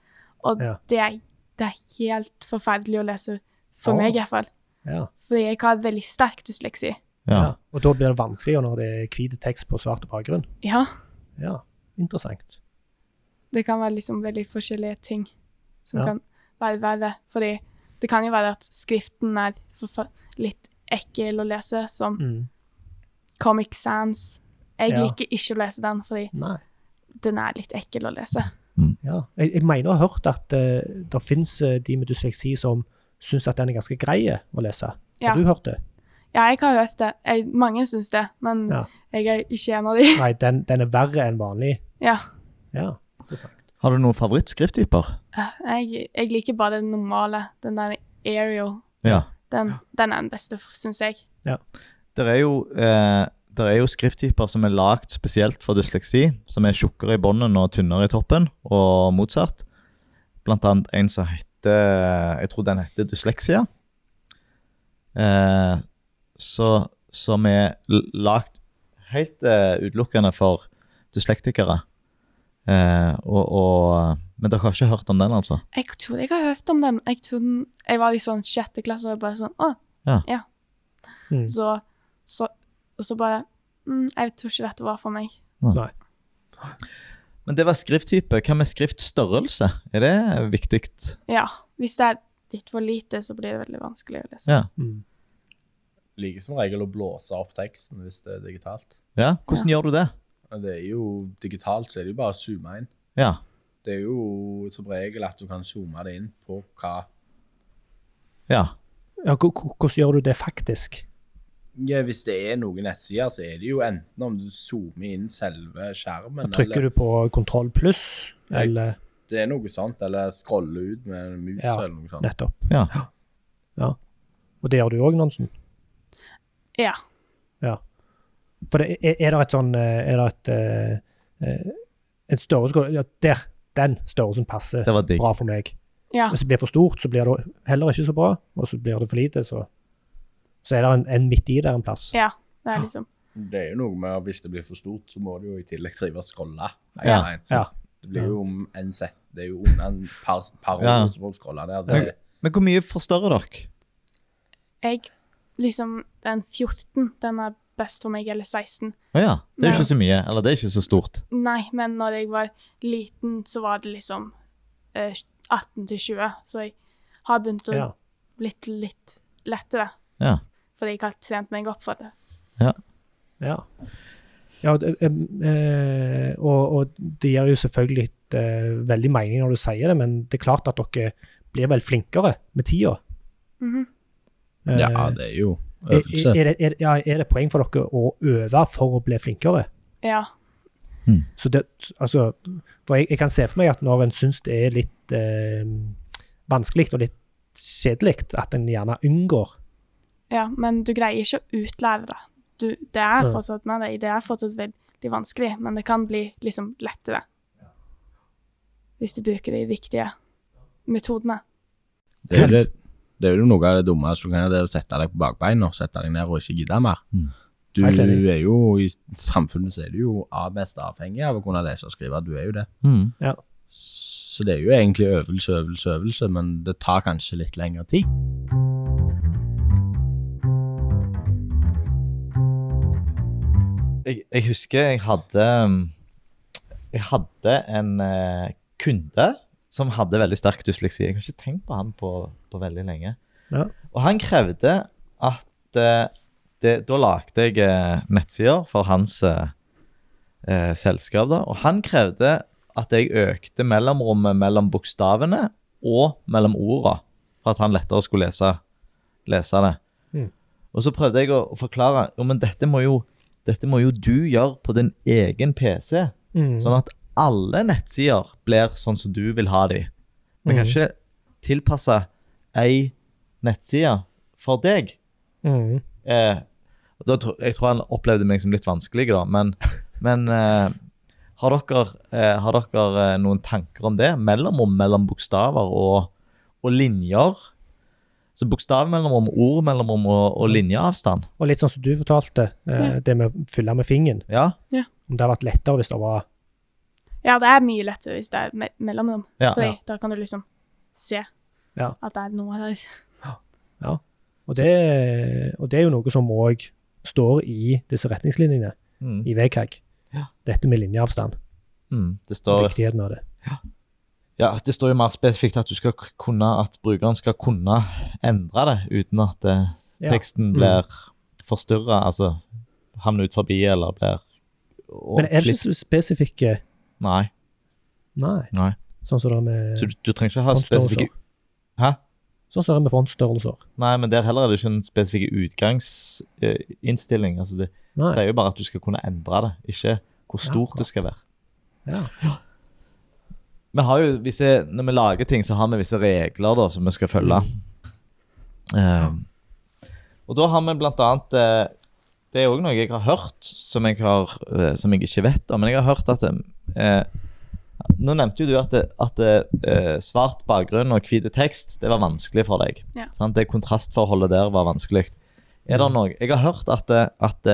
Og Ja. det, er, det er helt forferdelig å lese, for oh. meg i hvert fall. Ja. Fordi jeg har veldig sterk dysleksi. ja. Ja. Og da blir det vanskeligere når det er hvit tekst på svart bakgrunn. Ja, Ja, interessant. det kan være liksom veldig forskjellige ting som Ja. kan være verre. Fordi det kan jo være at skriften er litt ekkel å lese, som Mm. Comic Sans. Jeg Ja. liker ikke å lese den, fordi Nei. Den er litt ekkel å lese. Ja. Jeg, jeg mener å ha hørt at uh, det finnes uh, de med dysleksi som syns at den er ganske grei å lese. Ja. Har du hørt det? Ja, jeg har hørt det. Jeg, mange syns det, men Ja. jeg er ikke en av de. Nei, den, den er verre enn vanlig. Ja. Ja, interessant. Har du noen favorittskrifttyper? Jeg, jeg liker bare den normale. Den der Ariel. Ja. Den, den er den beste, syns jeg. Det er jo eh, der er jo skrifttyper som er lagd spesielt for dysleksi, som er tjukkere i bånden og tynnere i toppen, og motsatt. Blant annet en som heter Jeg tror den heter dysleksia. Eh, så, som er lagd helt eh, utelukkende for dyslektikere. Eh, og, og, men dere har ikke hørt om den, altså? Jeg tror jeg har hørt om den. Jeg, tror den, jeg var i sånn sjette klasse og jeg bare sånn Å, Ja. Mm. Så, så, og så bare mm, Jeg tror ikke dette var for meg. Nei. Men det var skrifttype. Hva med skriftstørrelse? Er det viktig? Ja. Hvis det er litt for lite, så blir det veldig vanskelig å lese. Ja. Mm. Liker som regel å blåse opp teksten hvis det er digitalt. ja. Hvordan gjør du det? Det er jo digitalt, så er det jo bare å zoome inn. Ja. Det er jo som regel at du kan zoome det inn på hva Ja. Ja, hvor- hvor- hvordan gjør du det faktisk? Ja, Hvis det er noen nettsider, så er det jo enten om du zoomer inn selve skjermen, Trykker eller du på kontroll pluss, eller det er noe sånt, eller scroller ut med mus Ja. eller noe sånt. nettopp? Ja. Og det gjør du òg, Nansen? Ja. ja. For det, er, er det et sånn eh, Er det et eh, eh, En størrelse ja, Der! Den størrelsen passer Det var digg. bra for meg. Ja. Hvis det blir for stort, så blir det heller ikke så bra. Og så blir det for lite, så Så er det en, en midt i der en plass. ja. Det er liksom Det er jo noe med at hvis det blir for stort, så må det jo i tillegg trives skrolle. Nei, Ja. nei, Ja. Det blir jo om en sett. Det er jo under en par, par Ja. som folk scroller der. Det, Men hvor mye forstørrer dere? Jeg Liksom, den 14, den er best for meg, eller 16. Å ja. Det er jo ikke så mye. Eller det er ikke så stort. Nei, men når jeg var liten, så var det liksom eh, 18 til 20, så jeg har begynt å Ja. blitt litt lettere. Ja. Fordi jeg har trent meg opp for det. Ja. ja ja og, og, og det gir jo selvfølgelig eh, veldig mening når du sier det, men det er klart at dere blir vel flinkere med tida. Mhm. Eh, Ja, det er jo er, øvelse. er, det, er, ja, er det poeng for dere å øve for å bli flinkere? Ja. Så det, altså, for jeg, jeg kan se for meg at når en syns det er litt eh, vanskelig og litt kjedelig, at en gjerne unngår. Ja, men du greier ikke å utlære det. Du, det er fortsatt med deg, det er fortsatt veldig vanskelig, men det kan bli liksom lettere. Hvis du bruker de riktige metodene. Det er, jo det, det er jo noe av det dummeste du kan gjøre, det er å sette deg på bakbeina, sette deg ned og ikke gidde mer. Mm. Du er jo, I samfunnet så er du jo av mest avhengig av å kunne lese og skrive. Du er jo det. Mm. Så det er jo egentlig øvelse, øvelse, øvelse, men det tar kanskje litt lengre tid. Jeg, jeg husker jeg hadde um, Jeg hadde en eh, kunde som hadde veldig sterk dysleksi. Jeg har ikke tenkt på han på, på veldig lenge. Ja. Og han krevde at eh, det, Da lagde jeg eh, nettsider for hans eh, selskap. da, Og han krevde at jeg økte mellomrommet mellom bokstavene og mellom orda, for at han lettere skulle lese, lese det. Mm. Og så prøvde jeg å forklare jo, men dette må jo, dette må jo du gjøre på din egen PC. Mm. Sånn at alle nettsider blir sånn som du vil ha de. Vi kan Mm. ikke tilpasse ei nettside for deg. Mm. Eh, tro- jeg tror han opplevde meg som litt vanskelig, da, men, *laughs* men eh, har dere, eh, har dere eh, noen tanker om det? Mellomrom mellom bokstaver og, og linjer? Så bokstav mellomrom, ord mellomrom og, og linjeavstand? Og litt sånn som du fortalte, eh, det med å fylle med fingeren. Ja? Om det hadde vært lettere hvis det var Ja, det er mye lettere hvis det er me mellomrom, Ja, fordi ja. da kan du liksom se Ja. at det er noe der. Og det, og det er jo noe som òg står i disse retningslinjene Mm. i VKG. Ja. Dette med linjeavstand. Mm. Det står Viktigheten av det. Ja, det står jo mer spesifikt at du skal kunne, at brukeren skal kunne endre det uten at eh, Ja. teksten Mm. blir forstyrra, altså havner ut forbi eller blir og Men er det ikke så spesifikke Nei. Nei. Nei. Sånn som det er med Så du, du trenger ikke ha spesifikke Hæ? Sånn som det er med fontsstørrelser. Nei, men der heller er det ikke en spesifikk utgangsinnstilling. altså det Nei. sier jo bare at du skal kunne endre det, ikke hvor stort ja, det skal være. Ja. Vi har jo visse, Når vi lager ting, så har vi visse regler da, som vi skal følge. Eh, og da har vi blant annet eh, Det er òg noe jeg har hørt, som jeg, har, uh, som jeg ikke vet om. Men jeg har hørt at uh, Nå nevnte jo du at, det, at svart bakgrunn og hvit tekst det var vanskelig for deg. Ja. Sant? Det kontrastforholdet der var vanskelig. Er det noe Jeg har hørt at, at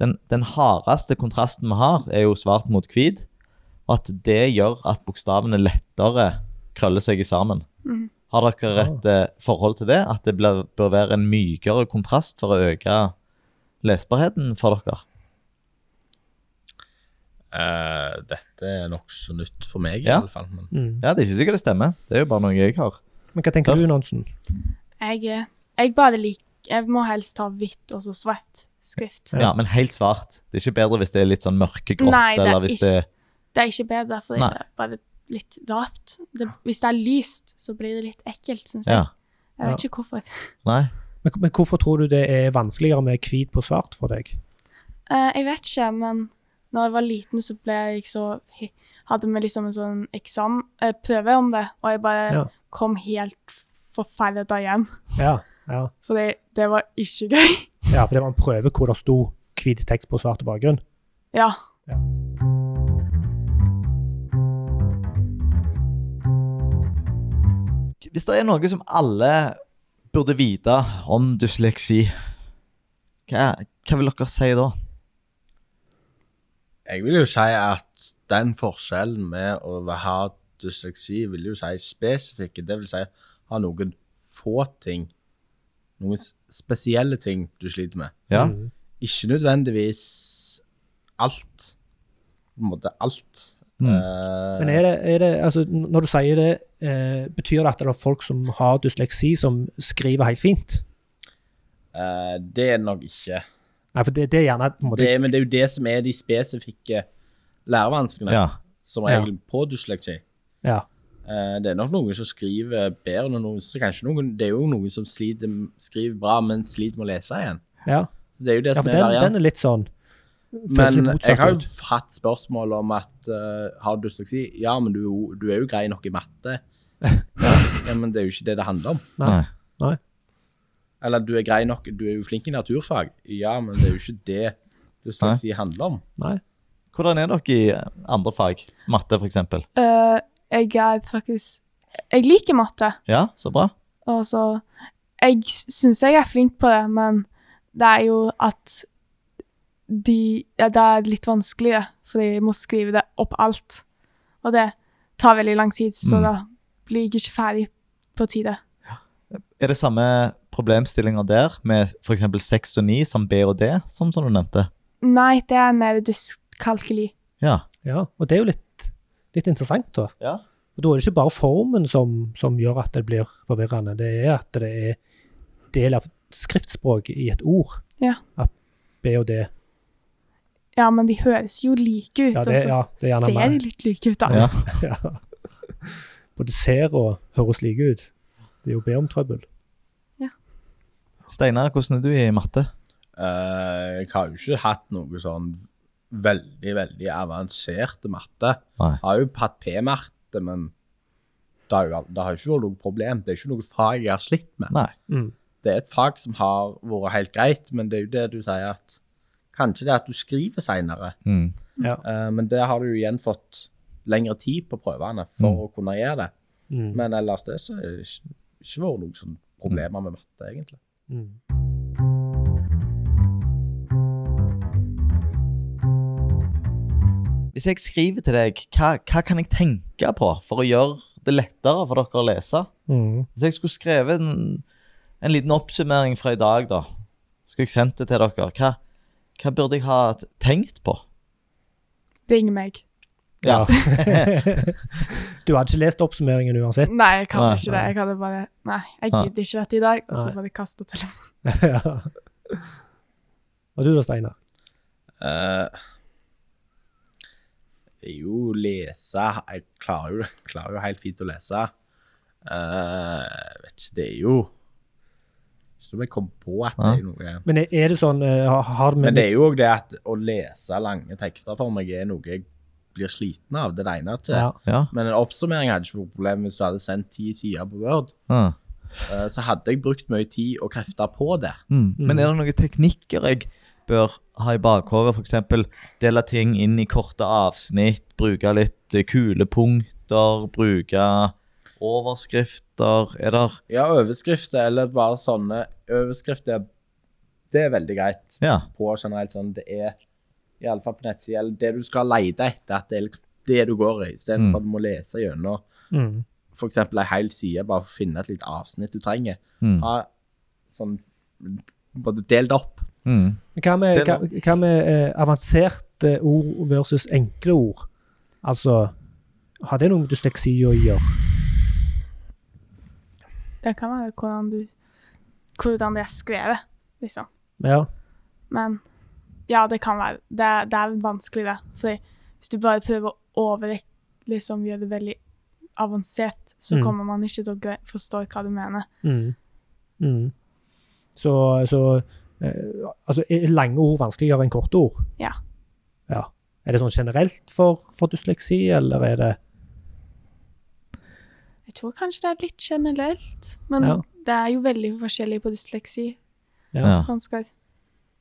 den, den hardeste kontrasten vi har, er jo svart mot hvit. Og at det gjør at bokstavene lettere krøller seg sammen. Mm. Har dere et ja. forhold til det? At det blir, bør være en mykere kontrast for å øke lesbarheten for dere? Uh, dette er nokså nytt for meg, Ja. i alle fall. Men Mm. Ja, det er ikke sikkert det stemmer. Det er jo bare noe jeg har. Men hva tenker Ja. du, Nansen? Jeg, eh, jeg bare liker Jeg må helst ha hvitt og så svart skrift. Ja. Men helt svart. Det er ikke bedre hvis det er litt sånn mørkegrått, Nei, det er eller hvis det Det er ikke bedre, for det er bare litt rart. Det, hvis det er lyst, så blir det litt ekkelt, syns jeg. Ja. Jeg vet ikke hvorfor. *laughs* Nei. Men, men hvorfor tror du det er vanskeligere med hvit på svart for deg? Uh, jeg vet ikke, men når jeg var liten, så ble jeg så Hadde vi liksom en sånn eksam, eh, prøve om det, og jeg bare Ja. kom helt forferda hjem. Ja, ja. For det, det var ikke gøy. ja for det var en prøve hvor det sto hvit tekst på svart bakgrunn. Ja. Hvis det er noe som alle burde vite om dysleksi, hva, hva vil dere si da? jeg vil jo si at den forskjellen med å ha dysleksi, vil jo si spesifikke, det vil si ha noen få ting, noen spesielle ting du sliter med, Ja? Ikke nødvendigvis alt. På en måte alt. Mm. Eh, Men er det, er det altså, når du sier det, eh, betyr det at det er folk som har dysleksi, som skriver helt fint? eh, det er det nok ikke. Nei, for det, det er gjerne på en måte Det, men det er jo det som er de spesifikke lærevanskene, Ja. som Ja. på dysleksi. Ja. Eh, det er nok noen som skriver bedre enn noen så kanskje noen, Det er jo noen som sliter, skriver bra, men sliter med å lese igjen. ja. Det er jo det ja for er den, variant. den er litt sånn Men jeg har jo hatt spørsmål om at uh, har du dysleksi? Ja, men du, du er jo grei nok i matte. *laughs* ja, men det er jo ikke det det handler om. Nei. Nei. Eller du er grei nok, du er jo flink i naturfag. Ja, men det er jo ikke det dysleksi handler om. Nei. Hvordan er dere i andre fag? Matte, f.eks.? Uh, jeg er faktisk Jeg liker matte. Ja, så bra. Og så Jeg syns jeg er flink på det, men det er jo at de Ja, det er litt det, for jeg må skrive det opp alt. Og det tar veldig lang tid, så Mm. da blir jeg ikke ferdig på tide. Er det samme problemstillinger der, med f.eks. 6 og 9 som B og D, som, som du nevnte? Nei, det er mer dyskalkuli. Ja. Ja, og det er jo litt, litt interessant, da. ja. Og da er det ikke bare formen som, som gjør at det blir forvirrende, det er at det er del av skriftspråket i et ord. Ja. At B og D. Ja, men de høres jo like ut, Ja, det- og så ja, gjerne ser meg. de litt like ut, da. ja. *laughs* Ja. Både ser og høres like ut. Det er jo be om trøbbel. Steinar, hvordan er du i matte? Uh, jeg har jo ikke hatt noe sånn veldig, veldig avansert matte. Nei. Jeg har jo hatt P-matte, men det har jo det har ikke vært noe problem. Det er ikke noe fag jeg har slitt med. Nei. Mm. Det er et fag som har vært helt greit, men det er jo det du sier at Kanskje det at du skriver seinere, Mm. Ja. men det har du jo igjen fått lengre tid på prøvene for Mm. å kunne gjøre det. Mm. Men ellers det så er det ikke, ikke vært noen sånn problemer med matte, egentlig. Mm. Hvis jeg skriver til deg, hva, hva kan jeg tenke på for å gjøre det lettere for dere å lese? Mm. Hvis jeg skulle skrevet en, en liten oppsummering fra i dag, da, skulle jeg sendt det til dere, hva, hva burde jeg ha tenkt på? Ring meg. Ja. *laughs* du hadde ikke lest oppsummeringen uansett? Nei, jeg kan Nei, ikke det. Jeg hadde bare Nei, jeg gidder ikke dette i dag. Og så bare kaste telefonen. *laughs* ja. Og du da, Steinar? Uh, jo, lese Jeg klarer jo, klarer jo helt fint å lese. Uh, vet ikke, det er jo som jeg kom på at det er noe Men er, det sånn eh, har- vi... Men det er jo òg det at å lese lange tekster for meg er noe jeg blir sliten av. Det regner til. ja. ja. Men en oppsummering hadde ikke vært problem hvis du hadde sendt ti sider på Word. ja. Eh, så hadde jeg brukt mye tid og krefter på det. Mm. Men er det noen teknikker jeg bør ha i bakhodet? F.eks. dele ting inn i korte avsnitt, bruke litt eh, kulepunkter, bruke overskrifter. Er der Ja, overskrifter eller bare sånne overskrifter, det er veldig greit. Ja. på generelt sånn det er Iallfall på nettsida, eller det du skal lete etter, at det er liksom det du går i, istedenfor Mm. at du må lese gjennom Mm. f.eks. ei hel side bare for å finne et lite avsnitt du trenger. Mm. Ha sånn både delt opp. Mm. Hva med, hva, hva med eh, avanserte ord versus enkle ord? Altså, har det noe med dysleksi å gjøre? Det kan være hvordan du Hvordan det er skrevet, liksom. Ja. Men ja, det kan være Det er, det er vanskelig, det. For hvis du bare prøver å over, liksom gjøre det veldig avansert, så Mm. kommer man ikke til å forstå hva du mener. Mm. Mm. Så, så eh, altså, er lange ord vanskeligere enn korte ord? Ja. ja. Er det sånn generelt for, for dysleksi, eller er det Jeg tror kanskje det er litt generelt, men Ja. det er jo veldig forskjellig på dysleksi. Ja.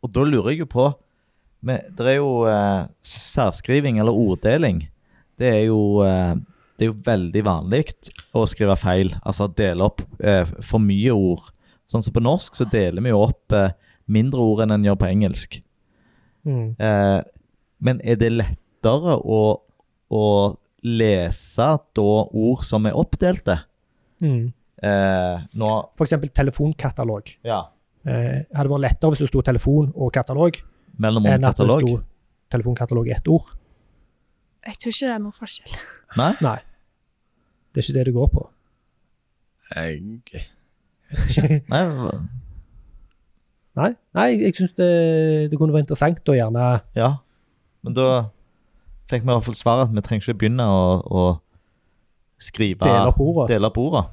Og da lurer jeg jo på med, Det er jo eh, særskriving eller orddeling. Det er jo eh, det er jo veldig vanlig å skrive feil. Altså dele opp eh, for mye ord. Sånn som på norsk så deler vi jo opp eh, mindre ord enn en gjør på engelsk. Mm. Eh, men er det lettere å, å lese da ord som er oppdelte? Mm. Eh, nå For eksempel telefonkatalog. Ja. Eh, hadde vært lettere hvis det sto telefon og katalog. mellom enn at det katalog? sto telefonkatalog i ett ord. Jeg tror ikke det er noe forskjell. Nei? Nei. Det er ikke det det går på. Jeg, Nei, Nei, Nei jeg syns det, det kunne vært interessant å gjerne ja. Men da fikk vi i hvert fall svar at vi trenger ikke begynne å, å skrive dele opp ordet. dele opp ordet.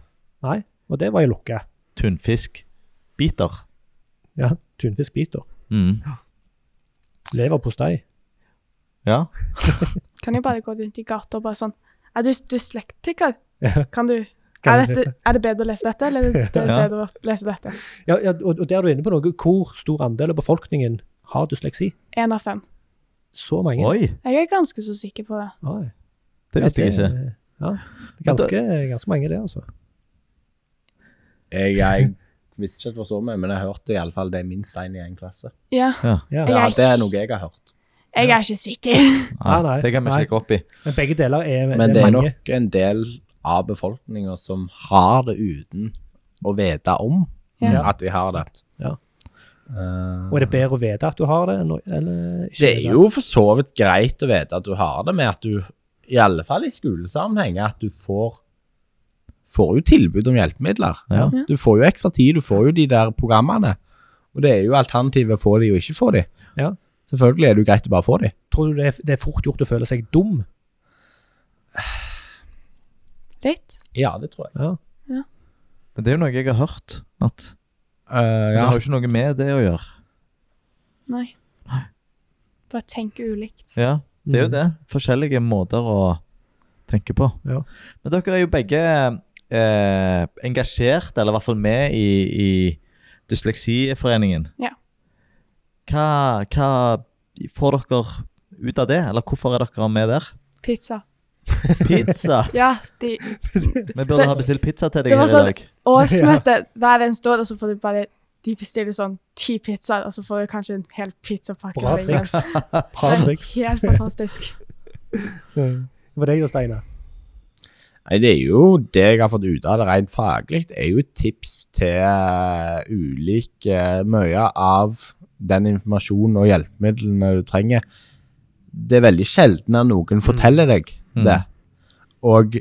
Nei, og det var jo lukka. Tunfiskbiter. Ja, tunfiskbiter. Mm. Leverpostei. Ja. *laughs* Kan jo bare gå rundt i gata og bare sånn Er du dyslektiker? Kan du er, dette, er det bedre å lese dette, eller er det *laughs* bedre å lese dette? Ja, ja, og, og der er du inne på noe. Hvor stor andel av befolkningen har dysleksi? Én av fem. Så mange? Oi, Jeg er ganske så sikker på det. Oi. det visste jeg ikke. Ja, det er ganske, ganske mange det, altså. jeg, jeg *laughs* visste ikke at det var så mye, men jeg hørte i alle fall det er minst én i en klasse. Ja, Ja. Ja, Det er noe jeg har hørt. jeg er ikke sikker. *laughs* Nei, nei, det kan vi sjekke opp i. Men begge deler er, Men det er mange. nok en del av befolkninga som har det uten å vite om Ja. at de har det. Ja. Eh, Og er det bedre å vite at du har det, eller ikke? det er jo for så vidt greit å vite at du har det, med at du, i alle fall i skolesammenheng, at du får får jo tilbud om hjelpemidler. Ja. Du får jo ekstra tid, du får jo de der programmene. Og det er jo alternativet å få de og ikke få de. Ja. Selvfølgelig er det jo greit å bare få de. Tror du det er, det er fort gjort å føle seg dum? Litt. Ja, det tror jeg. Ja. Men det er jo noe jeg har hørt. At Eh, men Det har jo ikke noe med det å gjøre. Nei. Bare tenke ulikt. Ja, det er jo Mm. det. Forskjellige måter å tenke på. Ja. Men dere er jo begge eh, engasjert, eller i hvert fall med i, i Dysleksiforeningen. Ja. Hva, hva får dere ut av det, eller hvorfor er dere med der? Pizza. Pizza! *laughs* Ja, de Vi burde ha bestilt pizza til deg Det var sånn- dag. *laughs* årsmøte hver eneste år, og så får du bare De bestiller sånn ti pizzaer, og så får du kanskje en hel pizzapakke. Bra triks. *laughs* Bra Det er triks. Helt fantastisk. Hva er det da, Steinar? Nei, det er jo det jeg har fått ut av det rent faglig, er jo tips til eh, ulike Mye av den informasjonen og hjelpemidlene du trenger. Det er veldig sjelden at noen forteller deg Mm. det. Og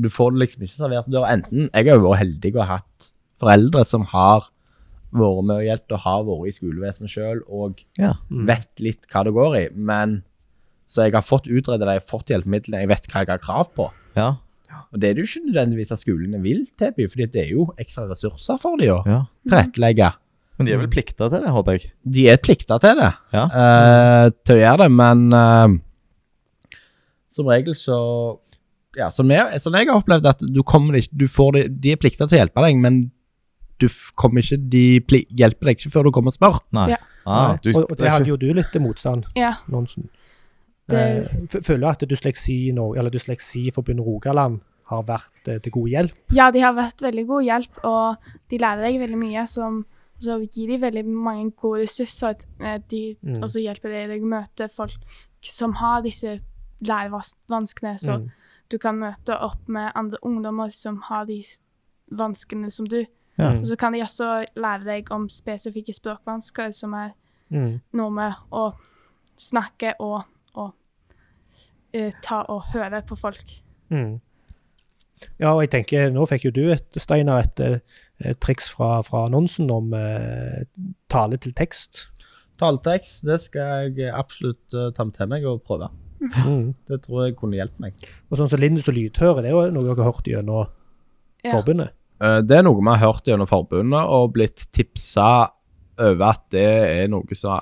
du får det liksom ikke servert døra. Enten Jeg har jo vært heldig og hatt foreldre som har vært med og hjulpet og har vært i skolevesenet sjøl og Ja. Mm. vet litt hva det går i. Men så jeg har fått utredet det, jeg har fått hjelpemidlene, jeg vet hva jeg har krav på. Ja. Og det er det jo ikke nødvendigvis at skolene vil tilby, fordi det er jo ekstra ressurser for dem å ja. tilrettelegge. Men de er vel plikta til det, håper jeg. De er plikta til det, Ja. uh, til å gjøre det, men eh, som regel så Ja, som jeg, som jeg har opplevd at du kommer ikke Du får det De er plikta til å hjelpe deg, men du kommer ikke De pli, hjelper deg ikke før du kommer og spør. Nei. Ja. Ah, du, og, og det hadde jo du litt motstand, Ja. Nonsen. Det- Eh, føler du at Dysleksi eller Dysleksiforbundet Rogaland har vært eh, til god hjelp? Ja, de har vært veldig god hjelp, og de lærer deg veldig mye. Som, så gir de veldig mange gode ressurser. eh, De, Mm. Og så hjelper de deg å møte folk som har disse lærevanskene. Så Mm. du kan møte opp med andre ungdommer som har de vanskene som du. Ja. Og så kan de også lære deg om spesifikke språkvansker, som er Mm. noe med å snakke og, og uh, ta og høre på folk. Mm. Ja, og jeg tenker, nå fikk jo du et, Steinar, et, eh, et triks fra, fra annonsen om eh, tale til tekst. Taletekst, det skal jeg absolutt ta ta til meg og prøve. Mm. *laughs* Det tror jeg kunne hjulpet meg. Og sånn som Lindus og lydhøre, det er jo noe dere har hørt gjennom Ja. forbundet. Eh, Det er noe vi har hørt gjennom forbundet og blitt tipsa over at det er noe som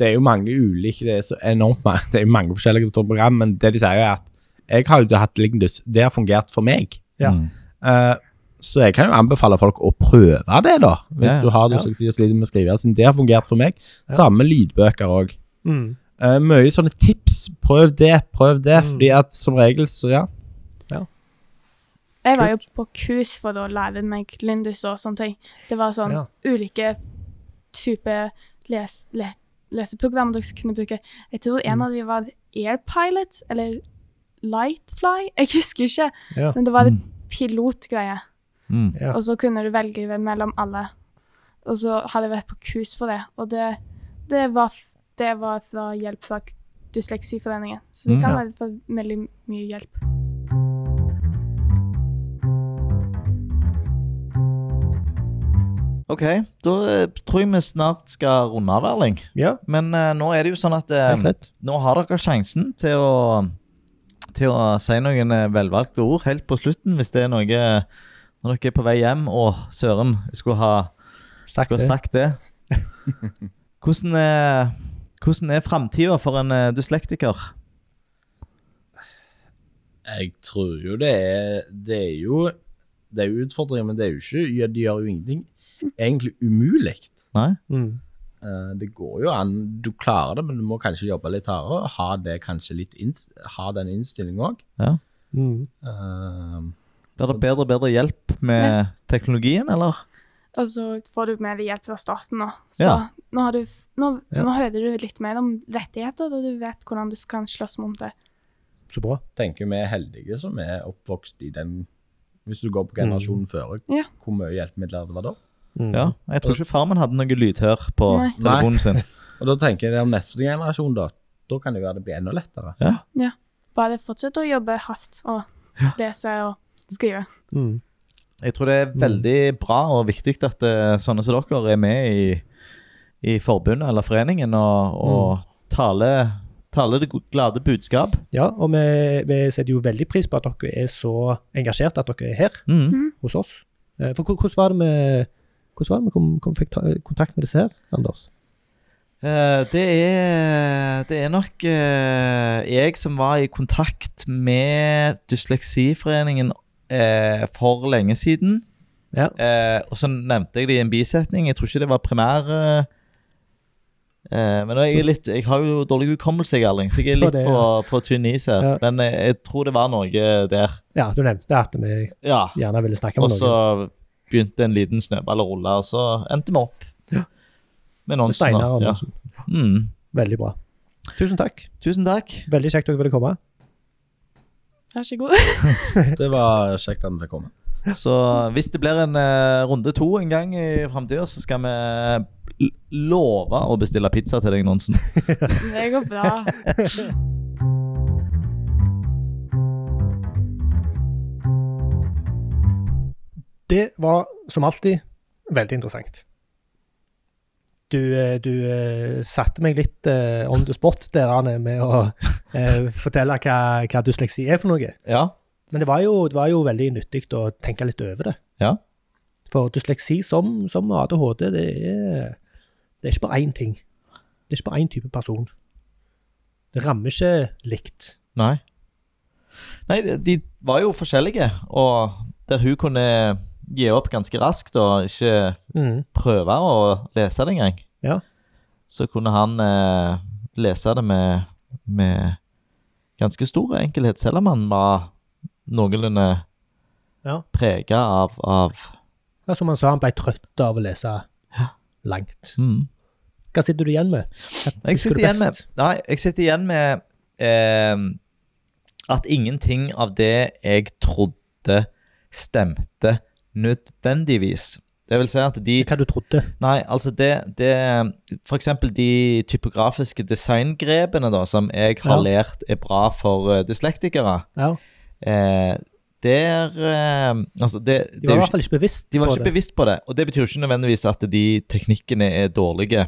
Det er jo mange ulike, det er så enormt mange, *laughs* det er mange forskjellige program, men det de sier er at jeg har jo hatt Lindus, det har fungert for meg. Ja. Mm. Eh, så jeg kan jo anbefale folk å prøve det, da. Hvis Ja, ja. du har Ja. dysleksi og sliter med å skrive. Siden det har fungert for meg. Ja. Samme lydbøker òg. Mm. mye sånne tips. Prøv det, prøv det. Mm. Fordi at som regel, så ja. Jeg var jo på kurs for å lære meg Lindus og sånne ting. Det var sånn Ja. ulike typer les, le, leseprogrammer dere kunne bruke. Jeg tror en Mm. av dem var Airpilot, eller Lightfly. Jeg husker ikke, Ja. men det var en Mm. pilotgreie. Mm. Ja. Og så kunne du velge mellom alle. Og så hadde jeg vært på kurs for det, og det, det var det var fra hjelp fra Dysleksiforeningen. Så vi Mm. kan Ja. vel få veldig mye hjelp. OK, da eh, tror jeg vi snart skal runde av, Erling. Ja, Men uh, nå er det jo sånn at uh, nå har dere sjansen til å, til å si noen velvalgte ord helt på slutten, hvis det er noe når dere er på vei hjem og søren jeg skulle ha, Sagt skulle det. ha sagt det. *laughs* Hvordan er, hvordan er framtida for en eh, dyslektiker? Jeg tror jo det er Det er jo Det er jo utfordringer, men det er jo ikke ja, De gjør jo ingenting egentlig umulig. Nei? Mm. Eh, det går jo an. Du klarer det, men du må kanskje jobbe litt hardere. Ha det kanskje litt Ha den innstillingen òg. Ja. Mm. Blir det bedre og bedre hjelp med teknologien, eller? Og så får du mer hjelp fra staten nå. Så Ja. nå, har du, nå, Ja. nå hører du litt mer om rettigheter, og du vet hvordan du kan slåss mot det. Så bra. tenker vi er heldige som er oppvokst i den Hvis du går på generasjonen før, Ja. hvor mye hjelpemidler det var da? Mm. Ja. Jeg tror ikke far min hadde noe lydhør på Nei. telefonen sin. *laughs* Og da tenker jeg om neste generasjon, da. Da kan det være det blir enda lettere. Bare fortsett å jobbe hardt og lese og skrive. Mm. Jeg tror det er veldig bra og viktig at eh, sånne som dere er med i, i forbundet eller foreningen og, og taler, tale det glade budskap. Ja, og vi, vi setter jo veldig pris på at dere er så engasjert at dere er her Mm. hos oss. Eh, For hvordan var det vi, hvordan var det vi kom, kom, fikk kontakt med disse her, Anders? Eh, det, er, det er nok jeg som var i kontakt med Dysleksiforeningen eh, for lenge siden. Ja. Eh, og så nevnte jeg det i en bisetning. Jeg tror ikke det var primær... Eh, eh, men jeg, er litt, jeg har jo dårlig hukommelse, Erling, så jeg er litt det, på, ja. på tynn is her. Ja. Men jeg, jeg tror det var noe der. Ja, du nevnte at vi Ja. gjerne ville snakke Og så begynte en liten snøball å rulle, og så endte vi opp Ja. med Med Nonsen. Steinar og. Mm. Veldig bra. Tusen takk. Tusen takk. Veldig kjekt at dere ville komme. Vær så god. *laughs* Det var kjekt at vi fikk komme. Så hvis det blir en eh, runde to en gang i framtida, så skal vi love å bestille pizza til deg, Nonsen. *laughs* Det går bra. Det var som alltid veldig interessant. Du, eh, du eh, satte meg litt uh, on the spot der, Arne, med å uh, *laughs* fortelle hva, hva dysleksi er for noe. Ja. Men det var jo, det var jo veldig nyttig å tenke litt over det. Ja. For dysleksi som, som ADHD, det er, det er ikke bare én ting. Det er ikke bare én type person. Det rammer ikke likt. Nei. Nei, de- de var jo forskjellige, og der hun kunne gi opp ganske raskt og ikke Mm. prøve å lese det engang, Ja. så kunne han eh, lese det med, med ganske stor enkelhet, selv om han var noenlunde Ja. prega av, av Ja, som han sa, han ble trøtt av å lese langt. mm. Hva sitter du igjen med? Jeg sitter igjen med, nei, jeg sitter igjen med eh, at ingenting av det jeg trodde stemte nødvendigvis. Det vil si at de Hva du trodde. Nei, altså det, det For eksempel de typografiske designgrepene da, som jeg har Ja. lært er bra for eh, dyslektikere. Ja, Eh, der eh, Altså, det, De var i hvert fall ikke bevisst de var på ikke det. bevisst på det, og det betyr ikke nødvendigvis at de teknikkene er dårlige.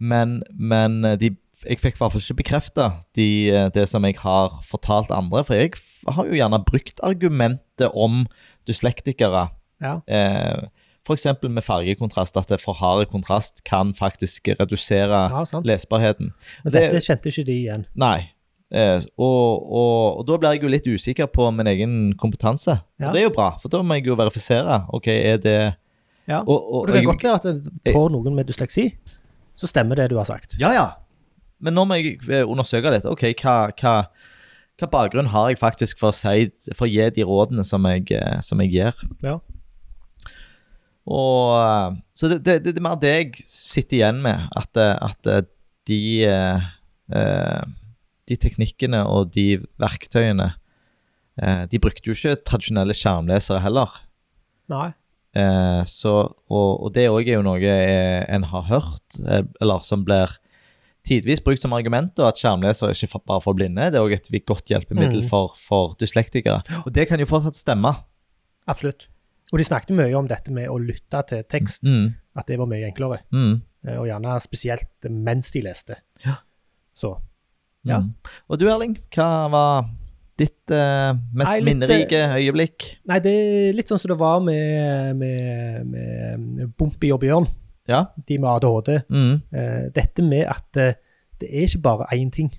Men, men eh, de, jeg fikk i hvert fall ikke bekrefta de, eh, det som jeg har fortalt andre. For jeg har jo gjerne brukt argumentet om dyslektikere. Ja. Eh, F.eks. med fargekontrast, at det for hard kontrast kan faktisk redusere ja, lesbarheten. Men det- dette kjente ikke de igjen. Nei. Eh, og, og, og da blir jeg jo litt usikker på min egen kompetanse. Ja. Og det er jo bra, for da må jeg jo verifisere. Ok, er det Ja. og, og, det kan jeg- godt være at det- får noen med dysleksi, så stemmer det du har sagt. Ja, ja. Men nå må jeg eh, undersøke litt. Ok, hva, hva, hva bakgrunn har jeg faktisk for å, si, for å gi de rådene som jeg, eh, som jeg gir? Ja. Og, eh, så det, det, det er mer det jeg sitter igjen med. At, eh, at de, de teknikkene og de verktøyene De brukte jo ikke tradisjonelle skjermlesere heller. Nei. Så, og, og det òg er jo noe en har hørt, eller som blir tidvis brukt som argument at skjermleser er ikke bare for blinde. Det er òg et godt hjelpemiddel Mm. for, for dyslektikere. Og det kan jo fortsatt stemme. Absolutt. Og de snakket mye om dette med å lytte til tekst, Mm. at det var mye enklere. Mm. Eh, Og gjerne spesielt mens de leste. Ja. Så Ja. Mm. Og du Erling, hva var ditt uh, mest Nei, litt, minnerike øyeblikk? Nei, det er litt sånn som det var med, med, med Bompi og Bjørn, Ja. de med ADHD. Mm. Eh, dette med at eh, det er ikke bare én ting.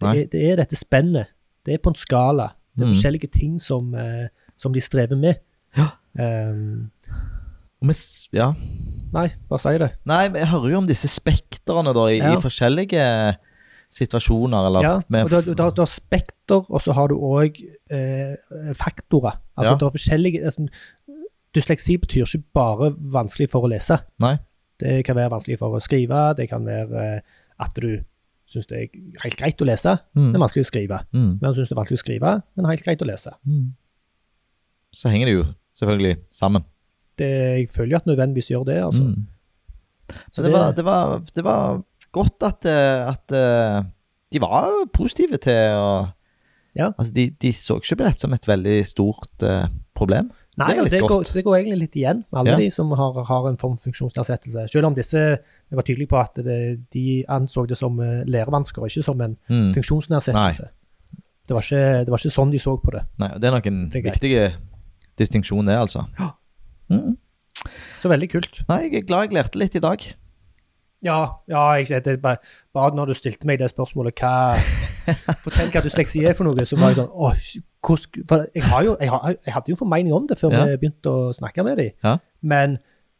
Det er, det er dette spennet. Det er på en skala. Det er Mm. forskjellige ting som, eh, som de strever med. Ja. Um, Og ja. nei, bare si det. Nei, men jeg hører jo om disse spektrene da, i, Ja. i forskjellige situasjoner. Eller Ja, og har- du, har- spekter, og så har du òg eh, faktorer. Altså, Ja. det er forskjellige altså, Dysleksi betyr ikke bare vanskelig for å lese. Nei. Det kan være vanskelig for å skrive, det kan være eh, at du syns det er helt greit å lese, Mm. men vanskelig å skrive. Mm. Men syns det er vanskelig å skrive, men helt greit å lese. Mm. Så henger det jo selvfølgelig sammen. Det, jeg føler jo at nødvendigvis gjør det, altså. Mm. Så det, det, var, det, var, det var godt at, eh, at eh, de var positive til å Ja. Altså, de, de så ikke på dette som et veldig stort uh, problem. Nei, det det, går, det går egentlig litt igjen med alle Ja. de som har, har en form for funksjonsnedsettelse. Selv om disse jeg var tydelig på at det, de anså det som eh, lærevansker, ikke som en Mm. funksjonsnedsettelse. Det var, ikke, det var ikke sånn de så på det. Nei, det er nok en Det er viktig distinksjon, det, altså. Ja. Mm. Så veldig kult. Nei, jeg er glad jeg lærte litt i dag. Ja, ja jeg, det bare, bare når du stilte meg det spørsmålet hva, Fortell hva dysleksi er for noe, så var jeg sånn sk- for jeg, har jo, jeg, har, jeg hadde jo formening om det før Ja. vi begynte å snakke med dem, Ja. men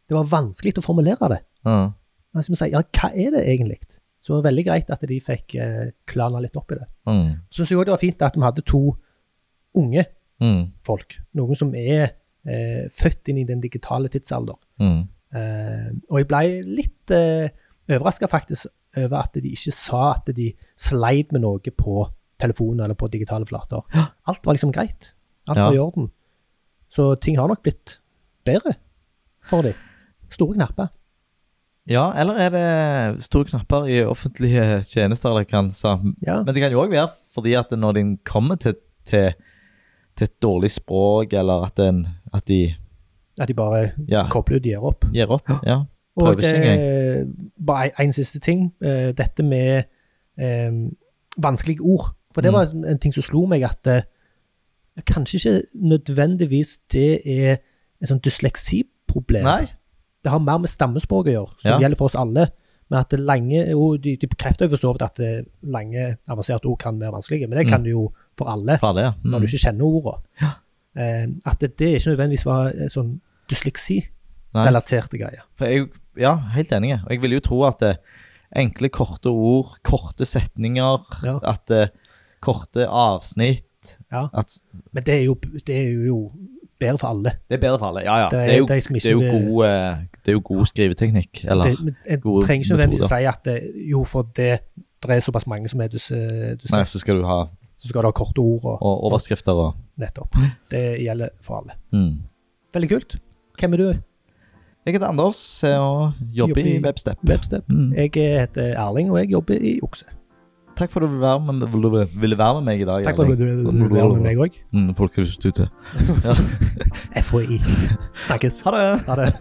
det var vanskelig å formulere det. Ja. Men så jeg si, ja, hva er det egentlig? Så det var veldig greit at de fikk eh, klana litt opp i det. Mm. Så syns jeg òg det var fint at vi hadde to unge Mm. folk. Noen som er eh, født inn i den digitale tidsalder. Mm. Eh, og jeg ble litt eh, overraska faktisk over at de ikke sa at de sleit med noe på telefonen eller på digitale flater. Alt var liksom greit. Alt var i orden. Så ting har nok blitt bedre for dem. Store knapper. Ja, eller er det store knapper i offentlige *laughs* tjenester? Eller kan, så, Ja. Men det kan jo òg være fordi at når de kommer til, til, til et dårlig språk, eller at, den, at de At de bare ja, kobler ut gir opp. gir opp. Ja. Og det det, bare en, en siste ting. eh, dette med um, vanskelige ord. For det Mm. var en ting som slo meg, at eh, kanskje ikke nødvendigvis det er et sånn dysleksiproblem. Nei? Det har mer med stammespråk å gjøre, som Ja. gjelder for oss alle. Men at det lange jo, De, de bekrefter jo for så vidt at det lange, avanserte ord kan være vanskelige, men det kan Mm. det jo for alle For alle, ja. når du ikke kjenner ordene. Ja. Eh, at det, det ikke nødvendigvis var eh, sånn dysleksi-relaterte greier. Jeg, ja, helt enig. Og jeg vil jo tro at eh, enkle, korte ord, korte setninger, at eh, korte avsnitt Ja. at Men det er jo, det er jo bedre for alle. Det er bedre for alle. Ja, ja. Det er- Det er jo, det er jo, god, eh, det er jo god skriveteknikk. Eller det, men jeg trenger ikke nødvendigvis metoder. si at det, jo, for det, det er såpass mange som er dys, Nei, så skal du ha så skal du ha korte ord og og overskrifter og nettopp. Det gjelder for alle. mm. Veldig kult. Hvem er du? Jeg heter Anders eh, og jobber, Jobber i i Webstep. Webstep. Mm. Jeg heter Erling, og jeg jobber i Okse. Takk for at du ville være med, ville- være med meg i dag. Takk for at du ville være med meg òg. Mm, Folkehelseinstituttet. *laughs* FHI. Snakkes. Ha det! Ha det.